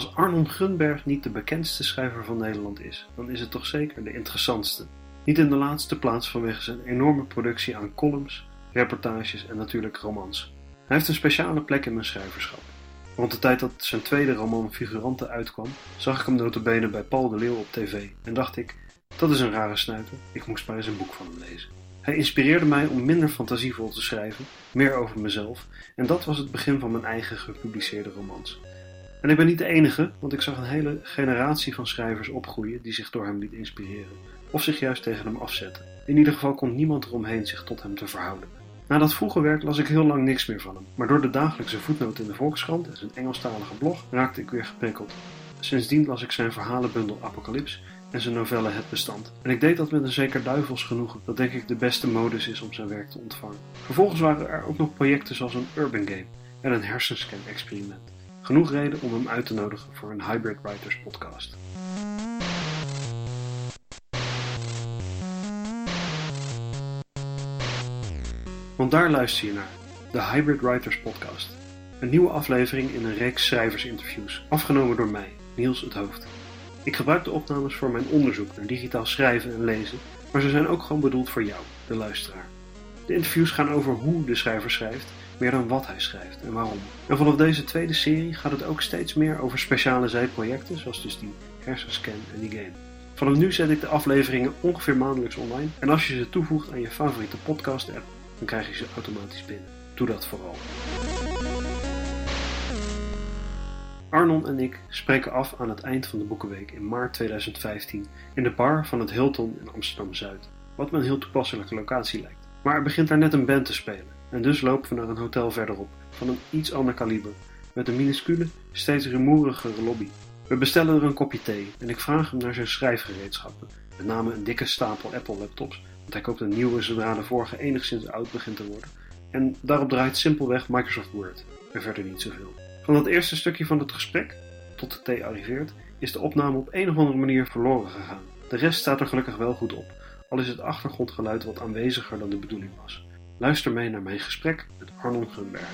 Als Arnon Gunberg niet de bekendste schrijver van Nederland is, dan is het toch zeker de interessantste. Niet in de laatste plaats vanwege zijn enorme productie aan columns, reportages en natuurlijk romans. Hij heeft een speciale plek in mijn schrijverschap. Rond de tijd dat zijn tweede roman Figuranten uitkwam, zag ik hem notabene bij Paul de Leeuw op tv en dacht ik, dat is een rare snuiter, ik moest maar eens een boek van hem lezen. Hij inspireerde mij om minder fantasievol te schrijven, meer over mezelf, en dat was het begin van mijn eigen gepubliceerde romans. En ik ben niet de enige, want ik zag een hele generatie van schrijvers opgroeien die zich door hem liet inspireren, of zich juist tegen hem afzetten. In ieder geval kon niemand eromheen zich tot hem te verhouden. Na dat vroege werk las ik heel lang niks meer van hem, maar door de dagelijkse voetnoot in de Volkskrant en zijn Engelstalige blog raakte ik weer geprikkeld. Sindsdien las ik zijn verhalenbundel Apocalyps en zijn novelle Het Bestand. En ik deed dat met een zeker duivels genoegen, dat denk ik de beste modus is om zijn werk te ontvangen. Vervolgens waren er ook nog projecten zoals een Urban Game en een hersenscan-experiment. Genoeg reden om hem uit te nodigen voor een Hybrid Writers podcast. Want daar luister je naar, de Hybrid Writers podcast. Een nieuwe aflevering in een reeks schrijversinterviews, afgenomen door mij, Niels het Hoofd. Ik gebruik de opnames voor mijn onderzoek naar digitaal schrijven en lezen, maar ze zijn ook gewoon bedoeld voor jou, de luisteraar. De interviews gaan over hoe de schrijver schrijft, meer dan wat hij schrijft en waarom. En vanaf deze tweede serie gaat het ook steeds meer over speciale zijprojecten, zoals dus die hersenscan en die game. Vanaf nu zet ik de afleveringen ongeveer maandelijks online en als je ze toevoegt aan je favoriete podcast app, dan krijg je ze automatisch binnen. Doe dat vooral. Arnon en ik spreken af aan het eind van de Boekenweek in maart 2015 in de bar van het Hilton in Amsterdam-Zuid, wat me een heel toepasselijke locatie lijkt. Maar er begint daar net een band te spelen en dus lopen we naar een hotel verderop van een iets ander kaliber, met een minuscule, steeds rumoerigere lobby. We bestellen er een kopje thee en ik vraag hem naar zijn schrijfgereedschappen, met name een dikke stapel Apple laptops, want hij koopt een nieuwe zodra de vorige enigszins oud begint te worden. En daarop draait simpelweg Microsoft Word en verder niet zoveel. Van dat eerste stukje van het gesprek, tot de thee arriveert, is de opname op een of andere manier verloren gegaan. De rest staat er gelukkig wel goed op, al is het achtergrondgeluid wat aanweziger dan de bedoeling was. Luister mee naar mijn gesprek met Arnon Gunberg.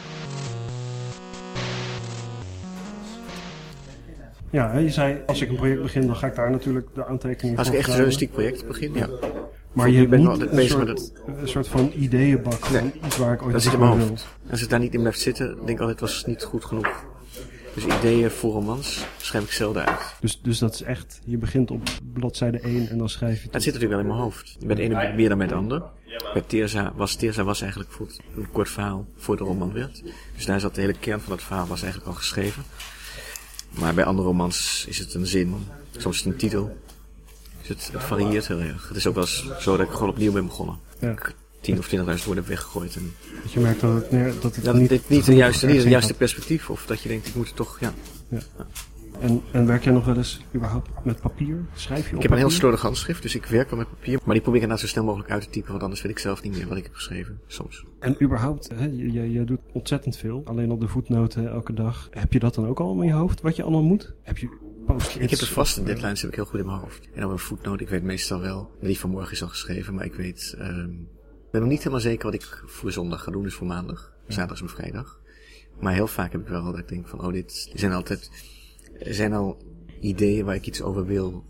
Ja, je zei als ik een project begin, dan ga ik daar natuurlijk de aantekeningen Als ik echt een journalistiek project begin, ja. Maar je bent niet een soort, met het... een soort van ideeënbak van iets waar ik ooit dat zit in mijn hoofd. Als het daar niet in blijft zitten, denk ik altijd, was het niet goed genoeg. Dus ideeën voor romans schrijf ik zelden uit. Dus, dus dat is echt, je begint op bladzijde 1 en dan schrijf je... Het zit natuurlijk wel in mijn hoofd. Bij het ene meer dan bij het andere. Bij Teerza was, Teerza was eigenlijk voor een kort verhaal voor de roman werd. Dus daar zat de hele kern van het verhaal was eigenlijk al geschreven. Maar bij andere romans is het een zin, soms is het een titel. Dus het, het varieert heel erg. Het is ook wel eens zo dat ik gewoon opnieuw ben begonnen. Ja. 10 of 20.000 woorden weggegooid. En dat je merkt dat het, dat het niet, niet, de juiste, niet het juiste perspectief. Of dat je denkt, ik moet het toch, ja. ja. En, en werk jij nog wel eens überhaupt met papier? Schrijf je op Ik heb een heel slordig handschrift, dus ik werk wel met papier. Maar die probeer ik inderdaad zo snel mogelijk uit te typen, want anders weet ik zelf niet meer wat ik heb geschreven, soms. En überhaupt, hè, je, je doet ontzettend veel. Alleen op de voetnoten elke dag. Heb je dat dan ook al in je hoofd, wat je allemaal moet? Heb je ik heb de vaste deadlines heb ik heel goed in mijn hoofd. En op een voetnoot, ik weet meestal wel, die van morgen is al geschreven, maar ik weet, um, ik ben nog niet helemaal zeker wat ik voor zondag ga doen, dus voor maandag. Zaterdag is mijn vrijdag. Maar heel vaak heb ik wel dat ik denk van, oh dit, zijn altijd, er zijn al ideeën waar ik iets over wil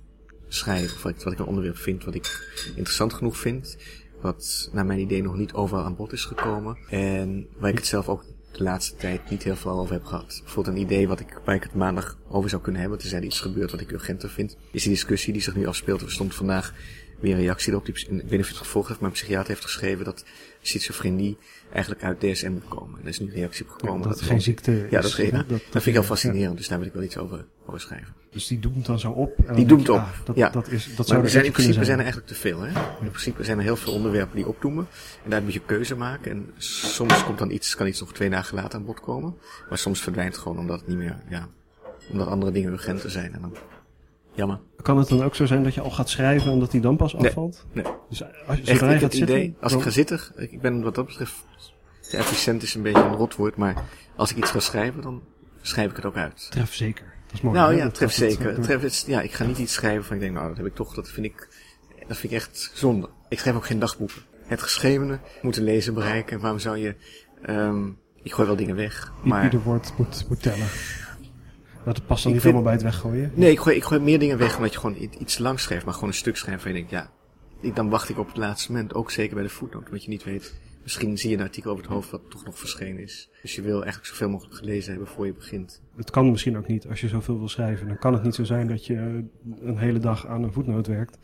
schrijven. Of wat ik, wat ik een onderwerp vind wat ik interessant genoeg vind. Wat naar mijn idee nog niet overal aan bod is gekomen. En waar ik het zelf ook de laatste tijd niet heel veel over heb gehad. Bijvoorbeeld een idee wat ik, waar ik het maandag over zou kunnen hebben. Er is iets gebeurd wat ik urgenter vind. Is die discussie die zich nu afspeelt. Er stond vandaag weer een reactie erop. Die, ik weet niet of het gevolgd heeft, maar een psychiater heeft geschreven dat schizofrenie eigenlijk uit DSM moet komen. En er is nu een reactie op gekomen. dat, het geen ziekte is. Ja, dat, dat, dat, dat vind ik heel fascinerend. Dus daar wil ik wel iets over, over schrijven. Dus die doemt dan zo op? Die doemt op, ah, dat, ja. Dat, is, dat zou er zijn, in principe zijn er eigenlijk te veel. Hè? In principe zijn er heel veel onderwerpen die opdoemen. En daar moet je keuze maken. En soms komt dan iets, kan iets nog twee dagen later aan bod komen. Maar soms verdwijnt het gewoon omdat het niet meer, ja, omdat andere dingen urgenter zijn. En dan Jammer. Kan het dan ook zo zijn dat je al gaat schrijven en dat die dan pas afvalt? Nee. Dus als je Echt, ik het idee, als ik ga zitten, ik ben wat dat betreft, efficiënt is een beetje een rotwoord, maar als ik iets ga schrijven, dan schrijf ik het ook uit. Tref zeker. Dat is mooi. Nou ja, tref zeker. Tref, het, ja, ik ga niet iets schrijven van ik denk, nou, dat heb ik toch, dat vind ik, dat vind ik echt zonde. Ik schrijf ook geen dagboeken. Het geschrevene moet een lezer bereiken. Waarom zou je, um, ik gooi wel dingen weg, maar... Ieder woord moet, moet tellen. Dat past dan Ik niet vind- helemaal bij het weggooien? Nee, ik gooi, ik gooi meer dingen weg omdat je gewoon iets lang schrijft, maar gewoon een stuk schrijft waar je denkt, ja, ik, dan wacht ik op het laatste moment. Ook zeker bij de voetnoot, omdat je niet weet, misschien zie je een artikel over het hoofd wat toch nog verschenen is. Dus je wil eigenlijk zoveel mogelijk gelezen hebben voor je begint. Het kan misschien ook niet als je zoveel wil schrijven. Dan kan het niet zo zijn dat je een hele dag aan een voetnoot werkt.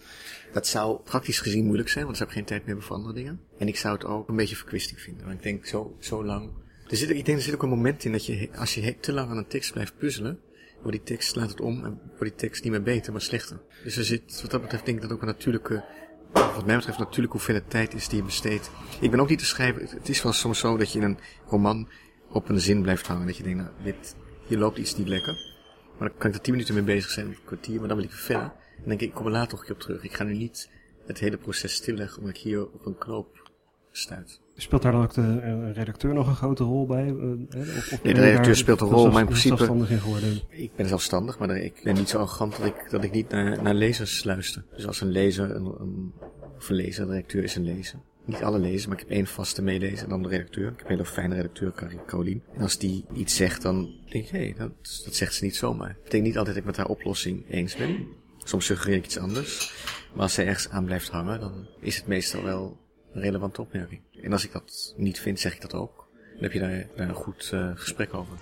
Dat zou praktisch gezien moeilijk zijn, want dan zou ik geen tijd meer hebben voor andere dingen. En ik zou het ook een beetje verkwisting vinden, want ik denk zo, zo lang. Er zit, ik denk er zit ook een moment in dat je, als je te lang aan een tekst blijft puzzelen, wordt die tekst, slaat het om en wordt die tekst niet meer beter, maar slechter. Dus er zit, wat dat betreft denk ik dat ook een natuurlijke, wat mij betreft natuurlijke hoeveelheid tijd is die je besteedt. Ik ben ook niet te schrijven, het is wel soms zo dat je in een roman op een zin blijft hangen, dat je denkt, nou, dit, hier loopt iets niet lekker. Maar dan kan ik er tien minuten mee bezig zijn, een kwartier, maar dan wil ik verder. En dan denk ik, ik kom er later nog een keer op terug. Ik ga nu niet het hele proces stilleggen, omdat ik hier op een knoop stuit. Speelt daar dan ook de eh, redacteur nog een grote rol bij? eh? Of, of de redacteur speelt een rol, maar in principe- zelfstandig in geworden? Ik ben zelfstandig, maar ik ben niet zo arrogant dat ik, dat ik niet naar, naar lezers luister. Dus als een lezer, een, een, of een lezer, de redacteur is een lezer. Niet alle lezers, maar ik heb één vaste meelezer en dan de redacteur. Ik heb een hele fijne redacteur, Carolien. En als die iets zegt, dan denk ik, hé, hey, dat, dat zegt ze niet zomaar. Dat betekent niet altijd dat ik met haar oplossing eens ben. Soms suggereer ik iets anders. Maar als zij ergens aan blijft hangen, dan is het meestal wel een relevante opmerking. En als ik dat niet vind, zeg ik dat ook. Dan heb je daar, een goed eh, gesprek over.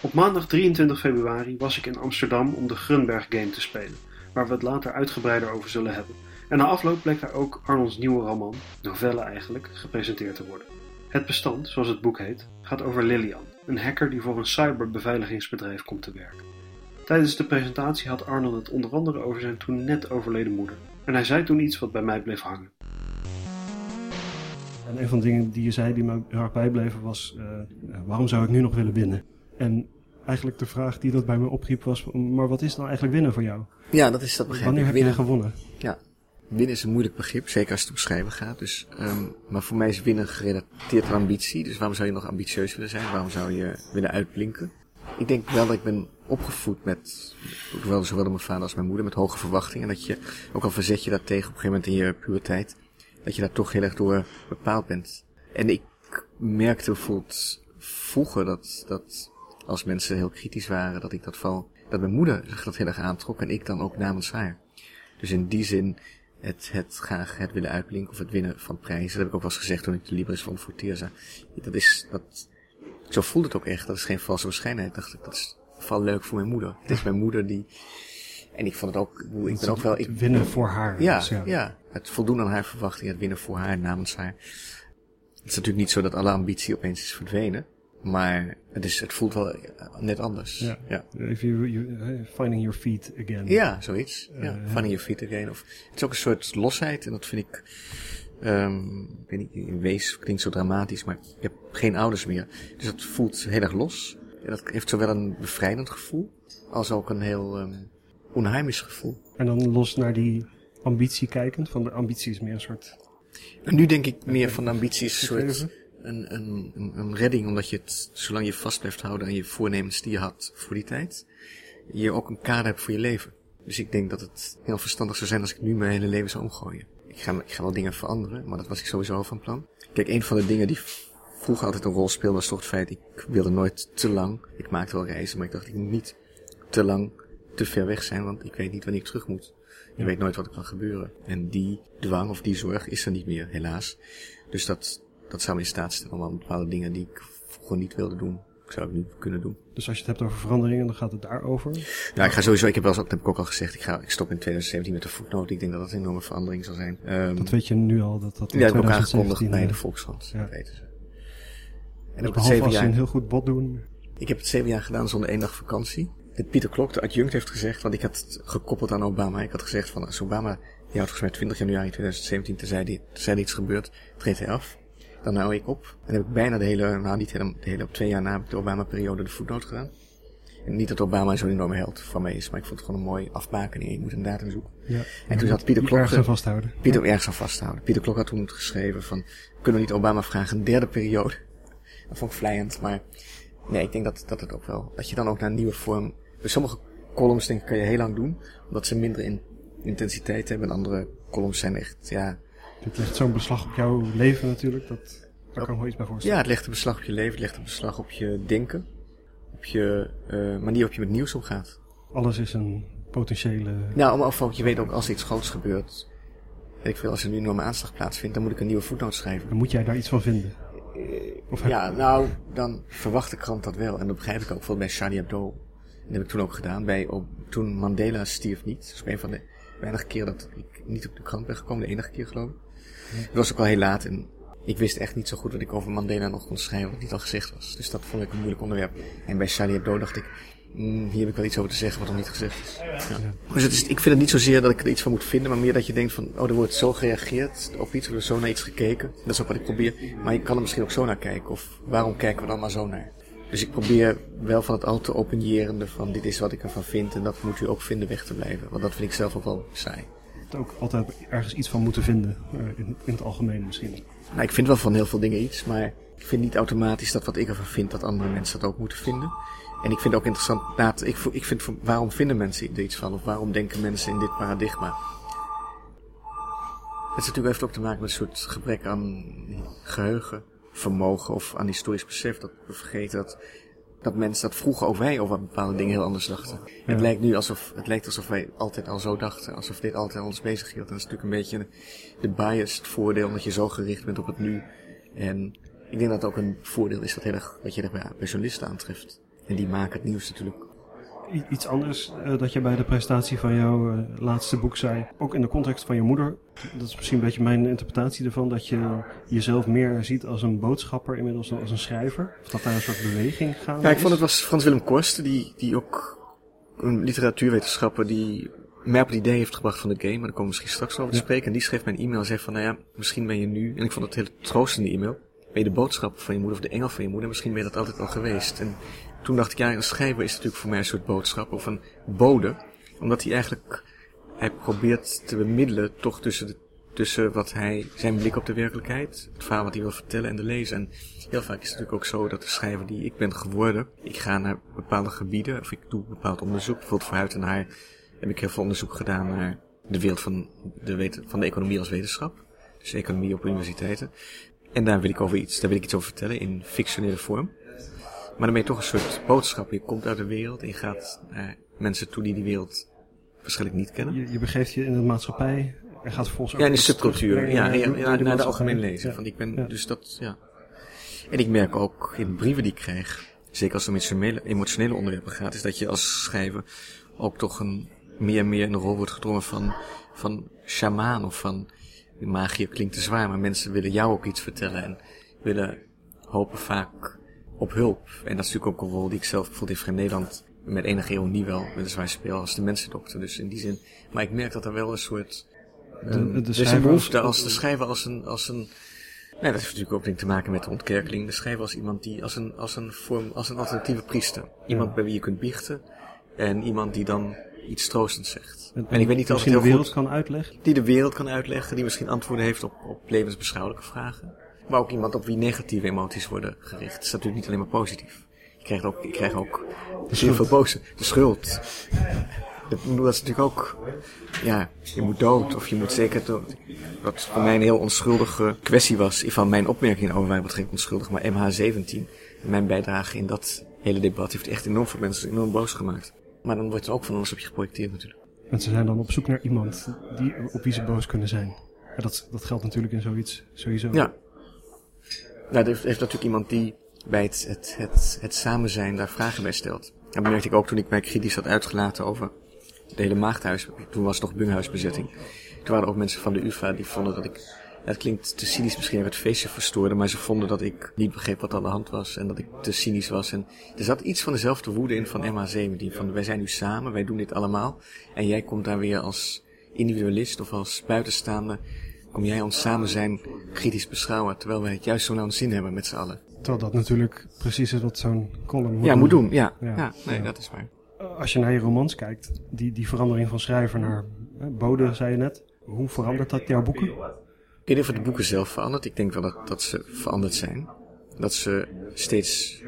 Op maandag 23 februari was ik in Amsterdam om de Grunberg Game te spelen, waar we het later uitgebreider over zullen hebben. En na afloop bleek daar ook Arnolds nieuwe roman, novelle eigenlijk, gepresenteerd te worden. Het bestand, zoals het boek heet, gaat over Lilian, een hacker die voor een cyberbeveiligingsbedrijf komt te werken. Tijdens de presentatie had Arnold het onder andere over zijn toen net overleden moeder. En hij zei toen iets wat bij mij bleef hangen. En een van de dingen die je zei die me heel erg bijbleven was... eh, waarom zou ik nu nog willen winnen? En eigenlijk de vraag die dat bij me opriep was... maar wat is nou eigenlijk winnen voor jou? Ja, dat is dat begrijp Wanneer ik. heb je Winnen- gewonnen? Ja, winnen is een moeilijk begrip, zeker als het om schrijven gaat. Dus, ehm, maar voor mij is winnen gerelateerd aan ambitie. Dus waarom zou je nog ambitieus willen zijn? Waarom zou je willen uitblinken? Ik denk wel dat ik ben opgevoed met, zowel, zowel door mijn vader als mijn moeder, met hoge verwachtingen. En dat je, ook al verzet je dat tegen op een gegeven moment in je puberteit, dat je daar toch heel erg door bepaald bent. En ik merkte bijvoorbeeld vroeger dat, dat als mensen heel kritisch waren, dat ik dat val, dat mijn moeder zich dat heel erg aantrok en ik dan ook namens haar. Dus in die zin het, het graag het willen uitblinken of het winnen van prijzen. Dat heb ik ook wel eens gezegd toen ik de Libris vond voor Teerza. Dat is, dat, zo voelt het ook echt. Dat is geen valse waarschijnlijkheid. Dacht ik, dat is vooral leuk voor mijn moeder. Het is mijn moeder die, en ik vond het ook, ik ben ook wel, ik, Het winnen voor haar. ja, Dus ja, het voldoen aan haar verwachtingen, het winnen voor haar, namens haar. Het is natuurlijk niet zo dat alle ambitie opeens is verdwenen. Maar het, is, het voelt wel eh, net anders. Ja. ja. If you, you, eh, finding your feet again. Ja, zoiets. Ja, Eh, finding your feet again. Of, het is ook een soort losheid en dat vind ik, ehm ik weet niet, in wees klinkt zo dramatisch, maar ik heb geen ouders meer. Dus dat voelt heel erg los. En dat heeft zowel een bevrijdend gevoel, als ook een heel ehm onheimisch gevoel. En dan los naar die ambitie kijkend. Van de ambitie is meer een soort... En nu denk ik meer van de ambitie is een soort een, een, een, redding, omdat je het, zolang je vast blijft houden aan je voornemens die je had voor die tijd, je ook een kader hebt voor je leven. Dus ik denk dat het heel verstandig zou zijn als ik nu mijn hele leven zou omgooien. Ik ga, ik ga wel dingen veranderen, maar dat was ik sowieso al van plan. Kijk, een van de dingen die vroeger altijd een rol speelde was toch het feit, ik wilde nooit te lang. Ik maakte wel reizen, maar ik dacht, ik moet niet te lang te ver weg zijn, want ik weet niet wanneer ik terug moet. Je weet nooit wat er kan gebeuren. En die dwang of die zorg is er niet meer, helaas. Dus dat, dat zou me in staat stellen om bepaalde dingen die ik vroeger niet wilde doen, zou ik nu kunnen doen. Dus als je het hebt over veranderingen, dan gaat het daarover. Ja, ik ga sowieso, ik heb wel eens, dat heb ik ook al gezegd, ik, ga, ik stop in 2017 met de voetnoot. Ik denk dat dat een enorme verandering zal zijn. Ehm, Dat weet je nu al. Dat, dat in ja, dat heb ik ook 2017, aangekondigd bij eh, de Volkskrant. ja. Dat weten ze. En ook het behalve als ze een jaar. heel goed bod doen. Ik heb het zeven jaar gedaan zonder één dag vakantie. Dit Pieter Klok, de adjunct, heeft gezegd, want ik had het gekoppeld aan Obama. Ik had gezegd van, als Obama, die houdt volgens mij 20 januari 2017, tenzij, die, tenzij er iets gebeurt, treedt hij af. Dan hou ik op. En dan heb ik bijna de hele, nou niet helemaal, de hele, op twee jaar na heb ik de Obama-periode de voetnoot gedaan. En niet dat Obama zo'n enorme held van mij is, maar ik vond het gewoon een mooi afbakening. Je moet een datum zoeken. Ja. En toen had Pieter Klok... ergens aan vasthouden. Pieter ergens aan vasthouden. Pieter Klok had toen geschreven van, kunnen we niet Obama vragen een derde periode? Dat vond ik vlijend, maar nee, ik denk dat, dat het ook wel, dat je dan ook naar een nieuwe vorm, dus sommige columns denk ik kan je heel lang doen, omdat ze minder in, intensiteit hebben en andere columns zijn echt, ja, Dit legt zo'n beslag op jouw leven natuurlijk. Dat Daar kan ik me iets bij voorstellen. Ja, het legt een beslag op je leven, het legt een beslag op je denken. Op je uh, manier waarop je met nieuws omgaat. Alles is een potentiële... Nou, maar ook, je weet ook als er iets groots gebeurt. Ik veel, als er nu een enorme aanslag plaatsvindt, dan moet ik een nieuwe voetnoot schrijven. Dan moet jij daar iets van vinden. Of ja, nou, dan verwacht de krant dat wel. En dat begrijp ik ook. Bijvoorbeeld bij Charlie Hebdo. Dat heb ik toen ook gedaan. Bij, op, toen Mandela stierf niet. Dat is een van de weinige keer dat ik niet op de krant ben gekomen. De enige keer geloof ik. Het was ook al heel laat en ik wist echt niet zo goed wat ik over Mandela nog kon schrijven, wat niet al gezegd was. Dus dat vond ik een moeilijk onderwerp. En bij Charlie Hebdo dacht ik, hier heb ik wel iets over te zeggen wat nog niet gezegd is. Ja. Dus het is, ik vind het niet zozeer dat ik er iets van moet vinden, maar meer dat je denkt van, oh, er wordt zo gereageerd op iets, er wordt zo naar iets gekeken. Dat is ook wat ik probeer. Maar je kan er misschien ook zo naar kijken, of waarom kijken we dan maar zo naar? Dus ik probeer wel van het al te openjerende van dit is wat ik ervan vind en dat moet u ook vinden weg te blijven. Want dat vind ik zelf ook wel saai. Ook altijd ergens iets van moeten vinden, uh, in, in, het algemeen misschien. Nou, ik vind wel van heel veel dingen iets, maar ik vind niet automatisch dat wat ik ervan vind, dat andere mensen dat ook moeten vinden. En ik vind het ook interessant, nou, ik, ik vind waarom vinden mensen er iets van, of waarom denken mensen in dit paradigma? Het is natuurlijk heeft ook te maken met een soort gebrek aan geheugen vermogen of aan historisch besef. Dat we vergeten dat, dat mensen, dat vroeger ook wij over bepaalde dingen heel anders dachten. Het lijkt nu alsof, het lijkt alsof wij altijd al zo dachten. Alsof dit altijd ons bezig hield. En dat is natuurlijk een beetje de bias, het voordeel, omdat je zo gericht bent op het nu. En ik denk dat het ook een voordeel is dat, heel erg, dat je er bij journalisten aantreft. En die maken het nieuws natuurlijk iets anders uh, dat je bij de presentatie van jouw uh, laatste boek zei. Ook in de context van je moeder. Dat is misschien een beetje mijn interpretatie ervan. Dat je jezelf meer ziet als een boodschapper inmiddels dan als een schrijver. Of dat daar een soort beweging gaat. Ja, ik vond het was Frans Willem Korsten. Die, die ook een literatuurwetenschapper die mij op het idee heeft gebracht van de game. Maar daar komen we misschien straks over te spreken. En die schreef mij een e-mail en zei van nou ja, misschien ben je nu. En ik vond het een hele troostende e-mail. Ben je de boodschapper van je moeder of de engel van je moeder? Misschien ben je dat altijd al geweest. En toen dacht ik, ja, een schrijver is natuurlijk voor mij een soort boodschap of een bode. Omdat hij eigenlijk, hij probeert te bemiddelen toch tussen, de, tussen wat hij, zijn blik op de werkelijkheid, het verhaal wat hij wil vertellen en de lezer. En heel vaak is het natuurlijk ook zo dat de schrijver die ik ben geworden, ik ga naar bepaalde gebieden, of ik doe bepaald onderzoek. Bijvoorbeeld voor Huid en Haar heb ik heel veel onderzoek gedaan naar de wereld van de, van de economie als wetenschap. Dus economie op universiteiten. En daar wil ik over iets, daar wil ik iets over vertellen in fictionele vorm. Maar dan ben je toch een soort boodschap. Je komt uit de wereld en je gaat naar mensen toe die die wereld waarschijnlijk niet kennen. Je, je begeeft je in de maatschappij en gaat vervolgens Ja, in de subcultuur. Ja, ja, ja, naar de algemeen lezen. Want ik ben, dus dat, ja. En ik merk ook in brieven die ik krijg, zeker als het om emotionele, emotionele onderwerpen gaat, is dat je als schrijver ook toch een, meer en meer in de rol wordt gedrongen van, van shamaan of van, magie klinkt te zwaar, maar mensen willen jou ook iets vertellen en willen hopen vaak op hulp. En dat is natuurlijk ook een rol die ik zelf bijvoorbeeld in Nederland met enige ironie wel zwaar speel als de mensendokter. Dus in die zin. Maar ik merk dat er wel een soort. Um, de, de dus een behoefte als de schrijver als een. Als een Nee, dat heeft natuurlijk ook te maken met de ontkerkeling. De schrijver als iemand die als een, als een vorm, als een alternatieve priester. Iemand bij wie je kunt biechten. En iemand die dan iets troostends zegt. En, en ik weet niet of het heel de wereld kan uitleggen. Die de wereld kan uitleggen, die misschien antwoorden heeft op, op levensbeschouwelijke vragen. Maar ook iemand op wie negatieve emoties worden gericht. Het is natuurlijk niet alleen maar positief. Je krijgt ook, je krijgt ook heel veel boze. De schuld. Dat, dat is natuurlijk ook, ja, je moet dood of je moet zeker dood. Wat voor mij een heel onschuldige kwestie was. Van mijn opmerking over mij wat geen onschuldig, maar MH17. Mijn bijdrage in dat hele debat heeft echt enorm veel mensen enorm boos gemaakt. Maar dan wordt er ook van alles op je geprojecteerd natuurlijk. Mensen zijn dan op zoek naar iemand die, op wie ze boos kunnen zijn. En dat, dat geldt natuurlijk in zoiets sowieso. Ja, nou, er heeft, natuurlijk iemand die bij het, het, het, het samen zijn daar vragen bij stelt. Dat merkte ik ook toen ik mij kritisch had uitgelaten over de hele maagdhuis. Toen was het nog bunghuisbezetting. Toen waren ook mensen van de UvA die vonden dat ik... Het klinkt te cynisch misschien het feestje verstoorde, maar ze vonden dat ik niet begreep wat aan de hand was en dat ik te cynisch was. En er zat iets van dezelfde woede in van MH17. Van wij zijn nu samen, wij doen dit allemaal. En jij komt daar weer als individualist of als buitenstaande kom jij ons samen zijn kritisch beschouwen, terwijl wij het juist zo naar ons zin hebben met z'n allen. Terwijl dat natuurlijk precies is wat zo'n column moet ja, doen. moet doen. Ja, ja. nee, dat is waar. Als je naar je romans kijkt, die, die verandering van schrijver naar hè, bode, zei je net. Hoe verandert dat jouw boeken? Ik weet niet of de boeken zelf verandert. Ik denk wel dat, dat ze veranderd zijn. Dat ze steeds...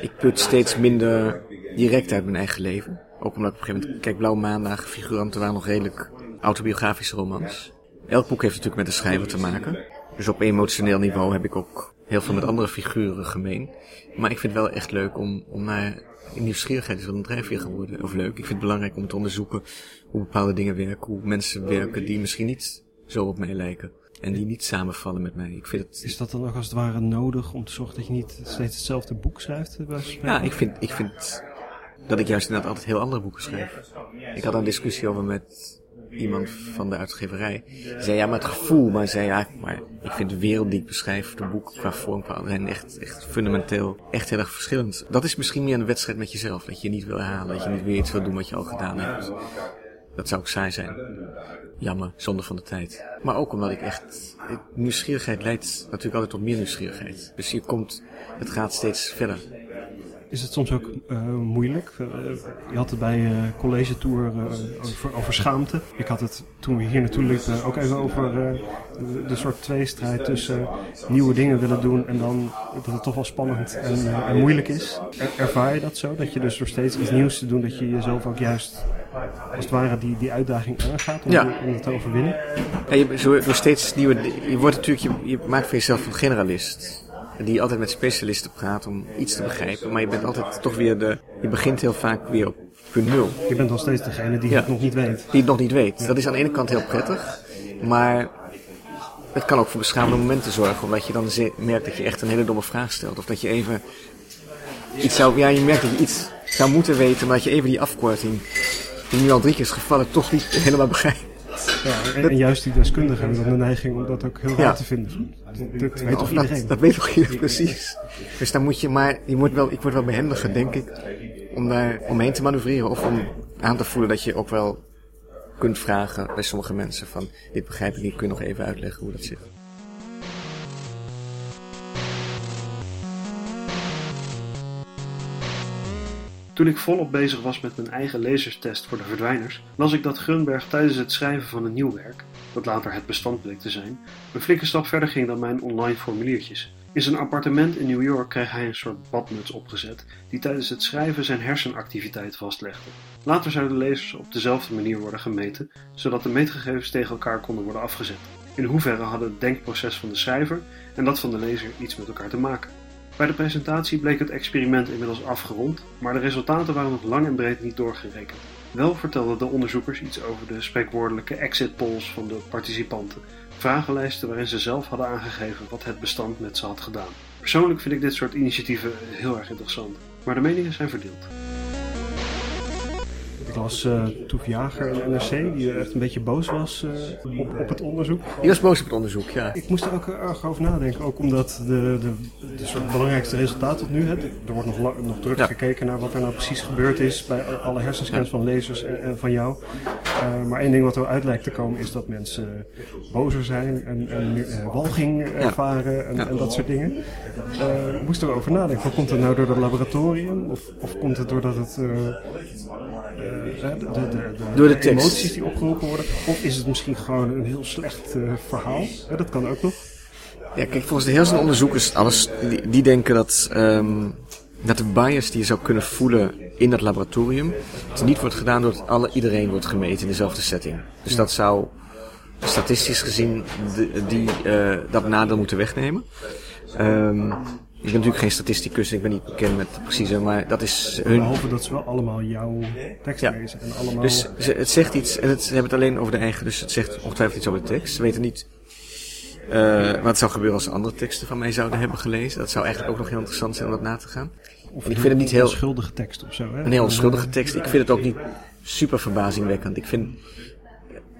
Ik put steeds minder direct uit mijn eigen leven. Ook omdat ik op een gegeven moment... Kijk, Blauwe Maandag, figuranten waren nog redelijk autobiografische romans. Elk boek heeft natuurlijk met de schrijver te maken. Dus op emotioneel niveau heb ik ook heel veel met andere figuren gemeen. Maar ik vind het wel echt leuk om, om naar nieuwsgierigheid is wel een drijfveer geworden. Of leuk. Ik vind het belangrijk om te onderzoeken hoe bepaalde dingen werken. Hoe mensen werken die misschien niet zo op mij lijken. En die niet samenvallen met mij. Ik vind het... Is dat dan ook als het ware nodig om te zorgen dat je niet steeds hetzelfde boek schrijft? Ja, ik vind, ik vind dat ik juist inderdaad altijd heel andere boeken schrijf. Ik had een discussie over met iemand van de uitgeverij. Die zei ja, maar het gevoel. Maar zei ja, maar ik vind de wereld die ik beschrijf, de boek qua vorm, qua zijn echt, echt fundamenteel, echt heel erg verschillend. Dat is misschien meer een wedstrijd met jezelf. Dat je niet wil herhalen, dat je niet weer iets wil doen wat je al gedaan hebt. Dat zou ook saai zijn. Jammer, zonde van de tijd. Maar ook omdat ik echt, nieuwsgierigheid leidt natuurlijk altijd tot meer nieuwsgierigheid. Dus je komt, het gaat steeds verder. Is het soms ook uh, moeilijk? Uh, je had het bij uh, college tour over, over, schaamte. Ik had het toen we hier naartoe liepen ook even over de, de, soort tweestrijd tussen nieuwe dingen willen doen en dan dat het toch wel spannend en, en moeilijk is. Er, ervaar je dat zo? Dat je dus door steeds iets nieuws te doen, dat je jezelf ook juist als het ware die, die uitdaging aangaat om, ja. om te overwinnen? Ja, je, zo, door steeds nieuwe, je wordt natuurlijk, je, je maakt van jezelf een generalist die altijd met specialisten praat om iets te begrijpen. Maar je bent altijd toch weer de. Je begint heel vaak weer op punt nul. Je bent nog steeds degene die het nog niet weet. Die het nog niet weet. Dat is aan de ene kant heel prettig. Maar het kan ook voor beschamende momenten zorgen. Omdat je dan merkt dat je echt een hele domme vraag stelt. Of dat je even iets zou. Ja, je merkt dat je iets zou moeten weten. Maar dat je even die afkorting. Die nu al drie keer is gevallen, toch niet helemaal begrijpt. Ja, en, juist die deskundigen hebben dan de neiging om dat ook heel raar te vinden. Dat, weet toch iedereen? Dat, weet toch iedereen, precies. Dus dan moet je maar, je moet wel, ik word wel behendiger, denk ik, om daar omheen te manoeuvreren. Of om aan te voelen dat je ook wel kunt vragen bij sommige mensen van, dit begrijp ik niet, kun je nog even uitleggen hoe dat zit. Toen ik volop bezig was met mijn eigen lezerstest voor de verdwijners, las ik dat Grunberg tijdens het schrijven van een nieuw werk, dat later het bestand bleek te zijn, een flinke stap verder ging dan mijn online formuliertjes. In zijn appartement in New York kreeg hij een soort badmuts opgezet, die tijdens het schrijven zijn hersenactiviteit vastlegde. Later zouden de lezers op dezelfde manier worden gemeten, zodat de meetgegevens tegen elkaar konden worden afgezet. In hoeverre hadden het denkproces van de schrijver en dat van de lezer iets met elkaar te maken? Bij de presentatie bleek het experiment inmiddels afgerond, maar de resultaten waren nog lang en breed niet doorgerekend. Wel vertelden de onderzoekers iets over de spreekwoordelijke exit polls van de participanten, vragenlijsten waarin ze zelf hadden aangegeven wat het bestand met ze had gedaan. Persoonlijk vind ik dit soort initiatieven heel erg interessant, maar de meningen zijn verdeeld. Ik las uh, Toef Jager in NRC, die echt een beetje boos was uh, op, op het onderzoek. Die was boos op het onderzoek, ja. Ik moest er ook erg over nadenken, ook omdat de, de, de soort belangrijkste resultaten tot nu, hè, er wordt nog, nog druk ja. gekeken naar wat er nou precies gebeurd is bij alle hersenscans ja. van lezers en, en van jou. Uh, maar één ding wat eruit lijkt te komen is dat mensen bozer zijn en, en walging ervaren en, en, dat soort dingen. ik moest erover nadenken, komt het nou door het laboratorium of, of komt het doordat het de, de, de, Door de tekst. emoties die opgeroepen worden? Of is het misschien gewoon een heel slecht uh, verhaal? Dat kan ook nog. Ja, kijk, volgens de heel onderzoekers, alles, die, die denken dat, um, dat de bias die je zou kunnen voelen in dat laboratorium, het niet wordt gedaan doordat alle, iedereen wordt gemeten in dezelfde setting. Dus ja. dat zou statistisch gezien de, die, uh, dat nadeel moeten wegnemen. Um, ik ben natuurlijk geen statisticus, ik ben niet bekend met precieze, maar dat is hun... Behalve dat ze wel allemaal jouw tekst ja. lezen en allemaal... Dus het zegt iets, en het, ze hebben het alleen over de eigen, dus het zegt ongetwijfeld iets over de tekst. Ze weten niet uh, wat zou gebeuren als ze andere teksten van mij zouden hebben gelezen. Dat zou eigenlijk ook nog heel interessant zijn om dat na te gaan. Of ik vind het niet heel... Een onschuldige tekst of zo, hè? Een heel onschuldige tekst. Ik vind het ook niet super verbazingwekkend. Ik vind...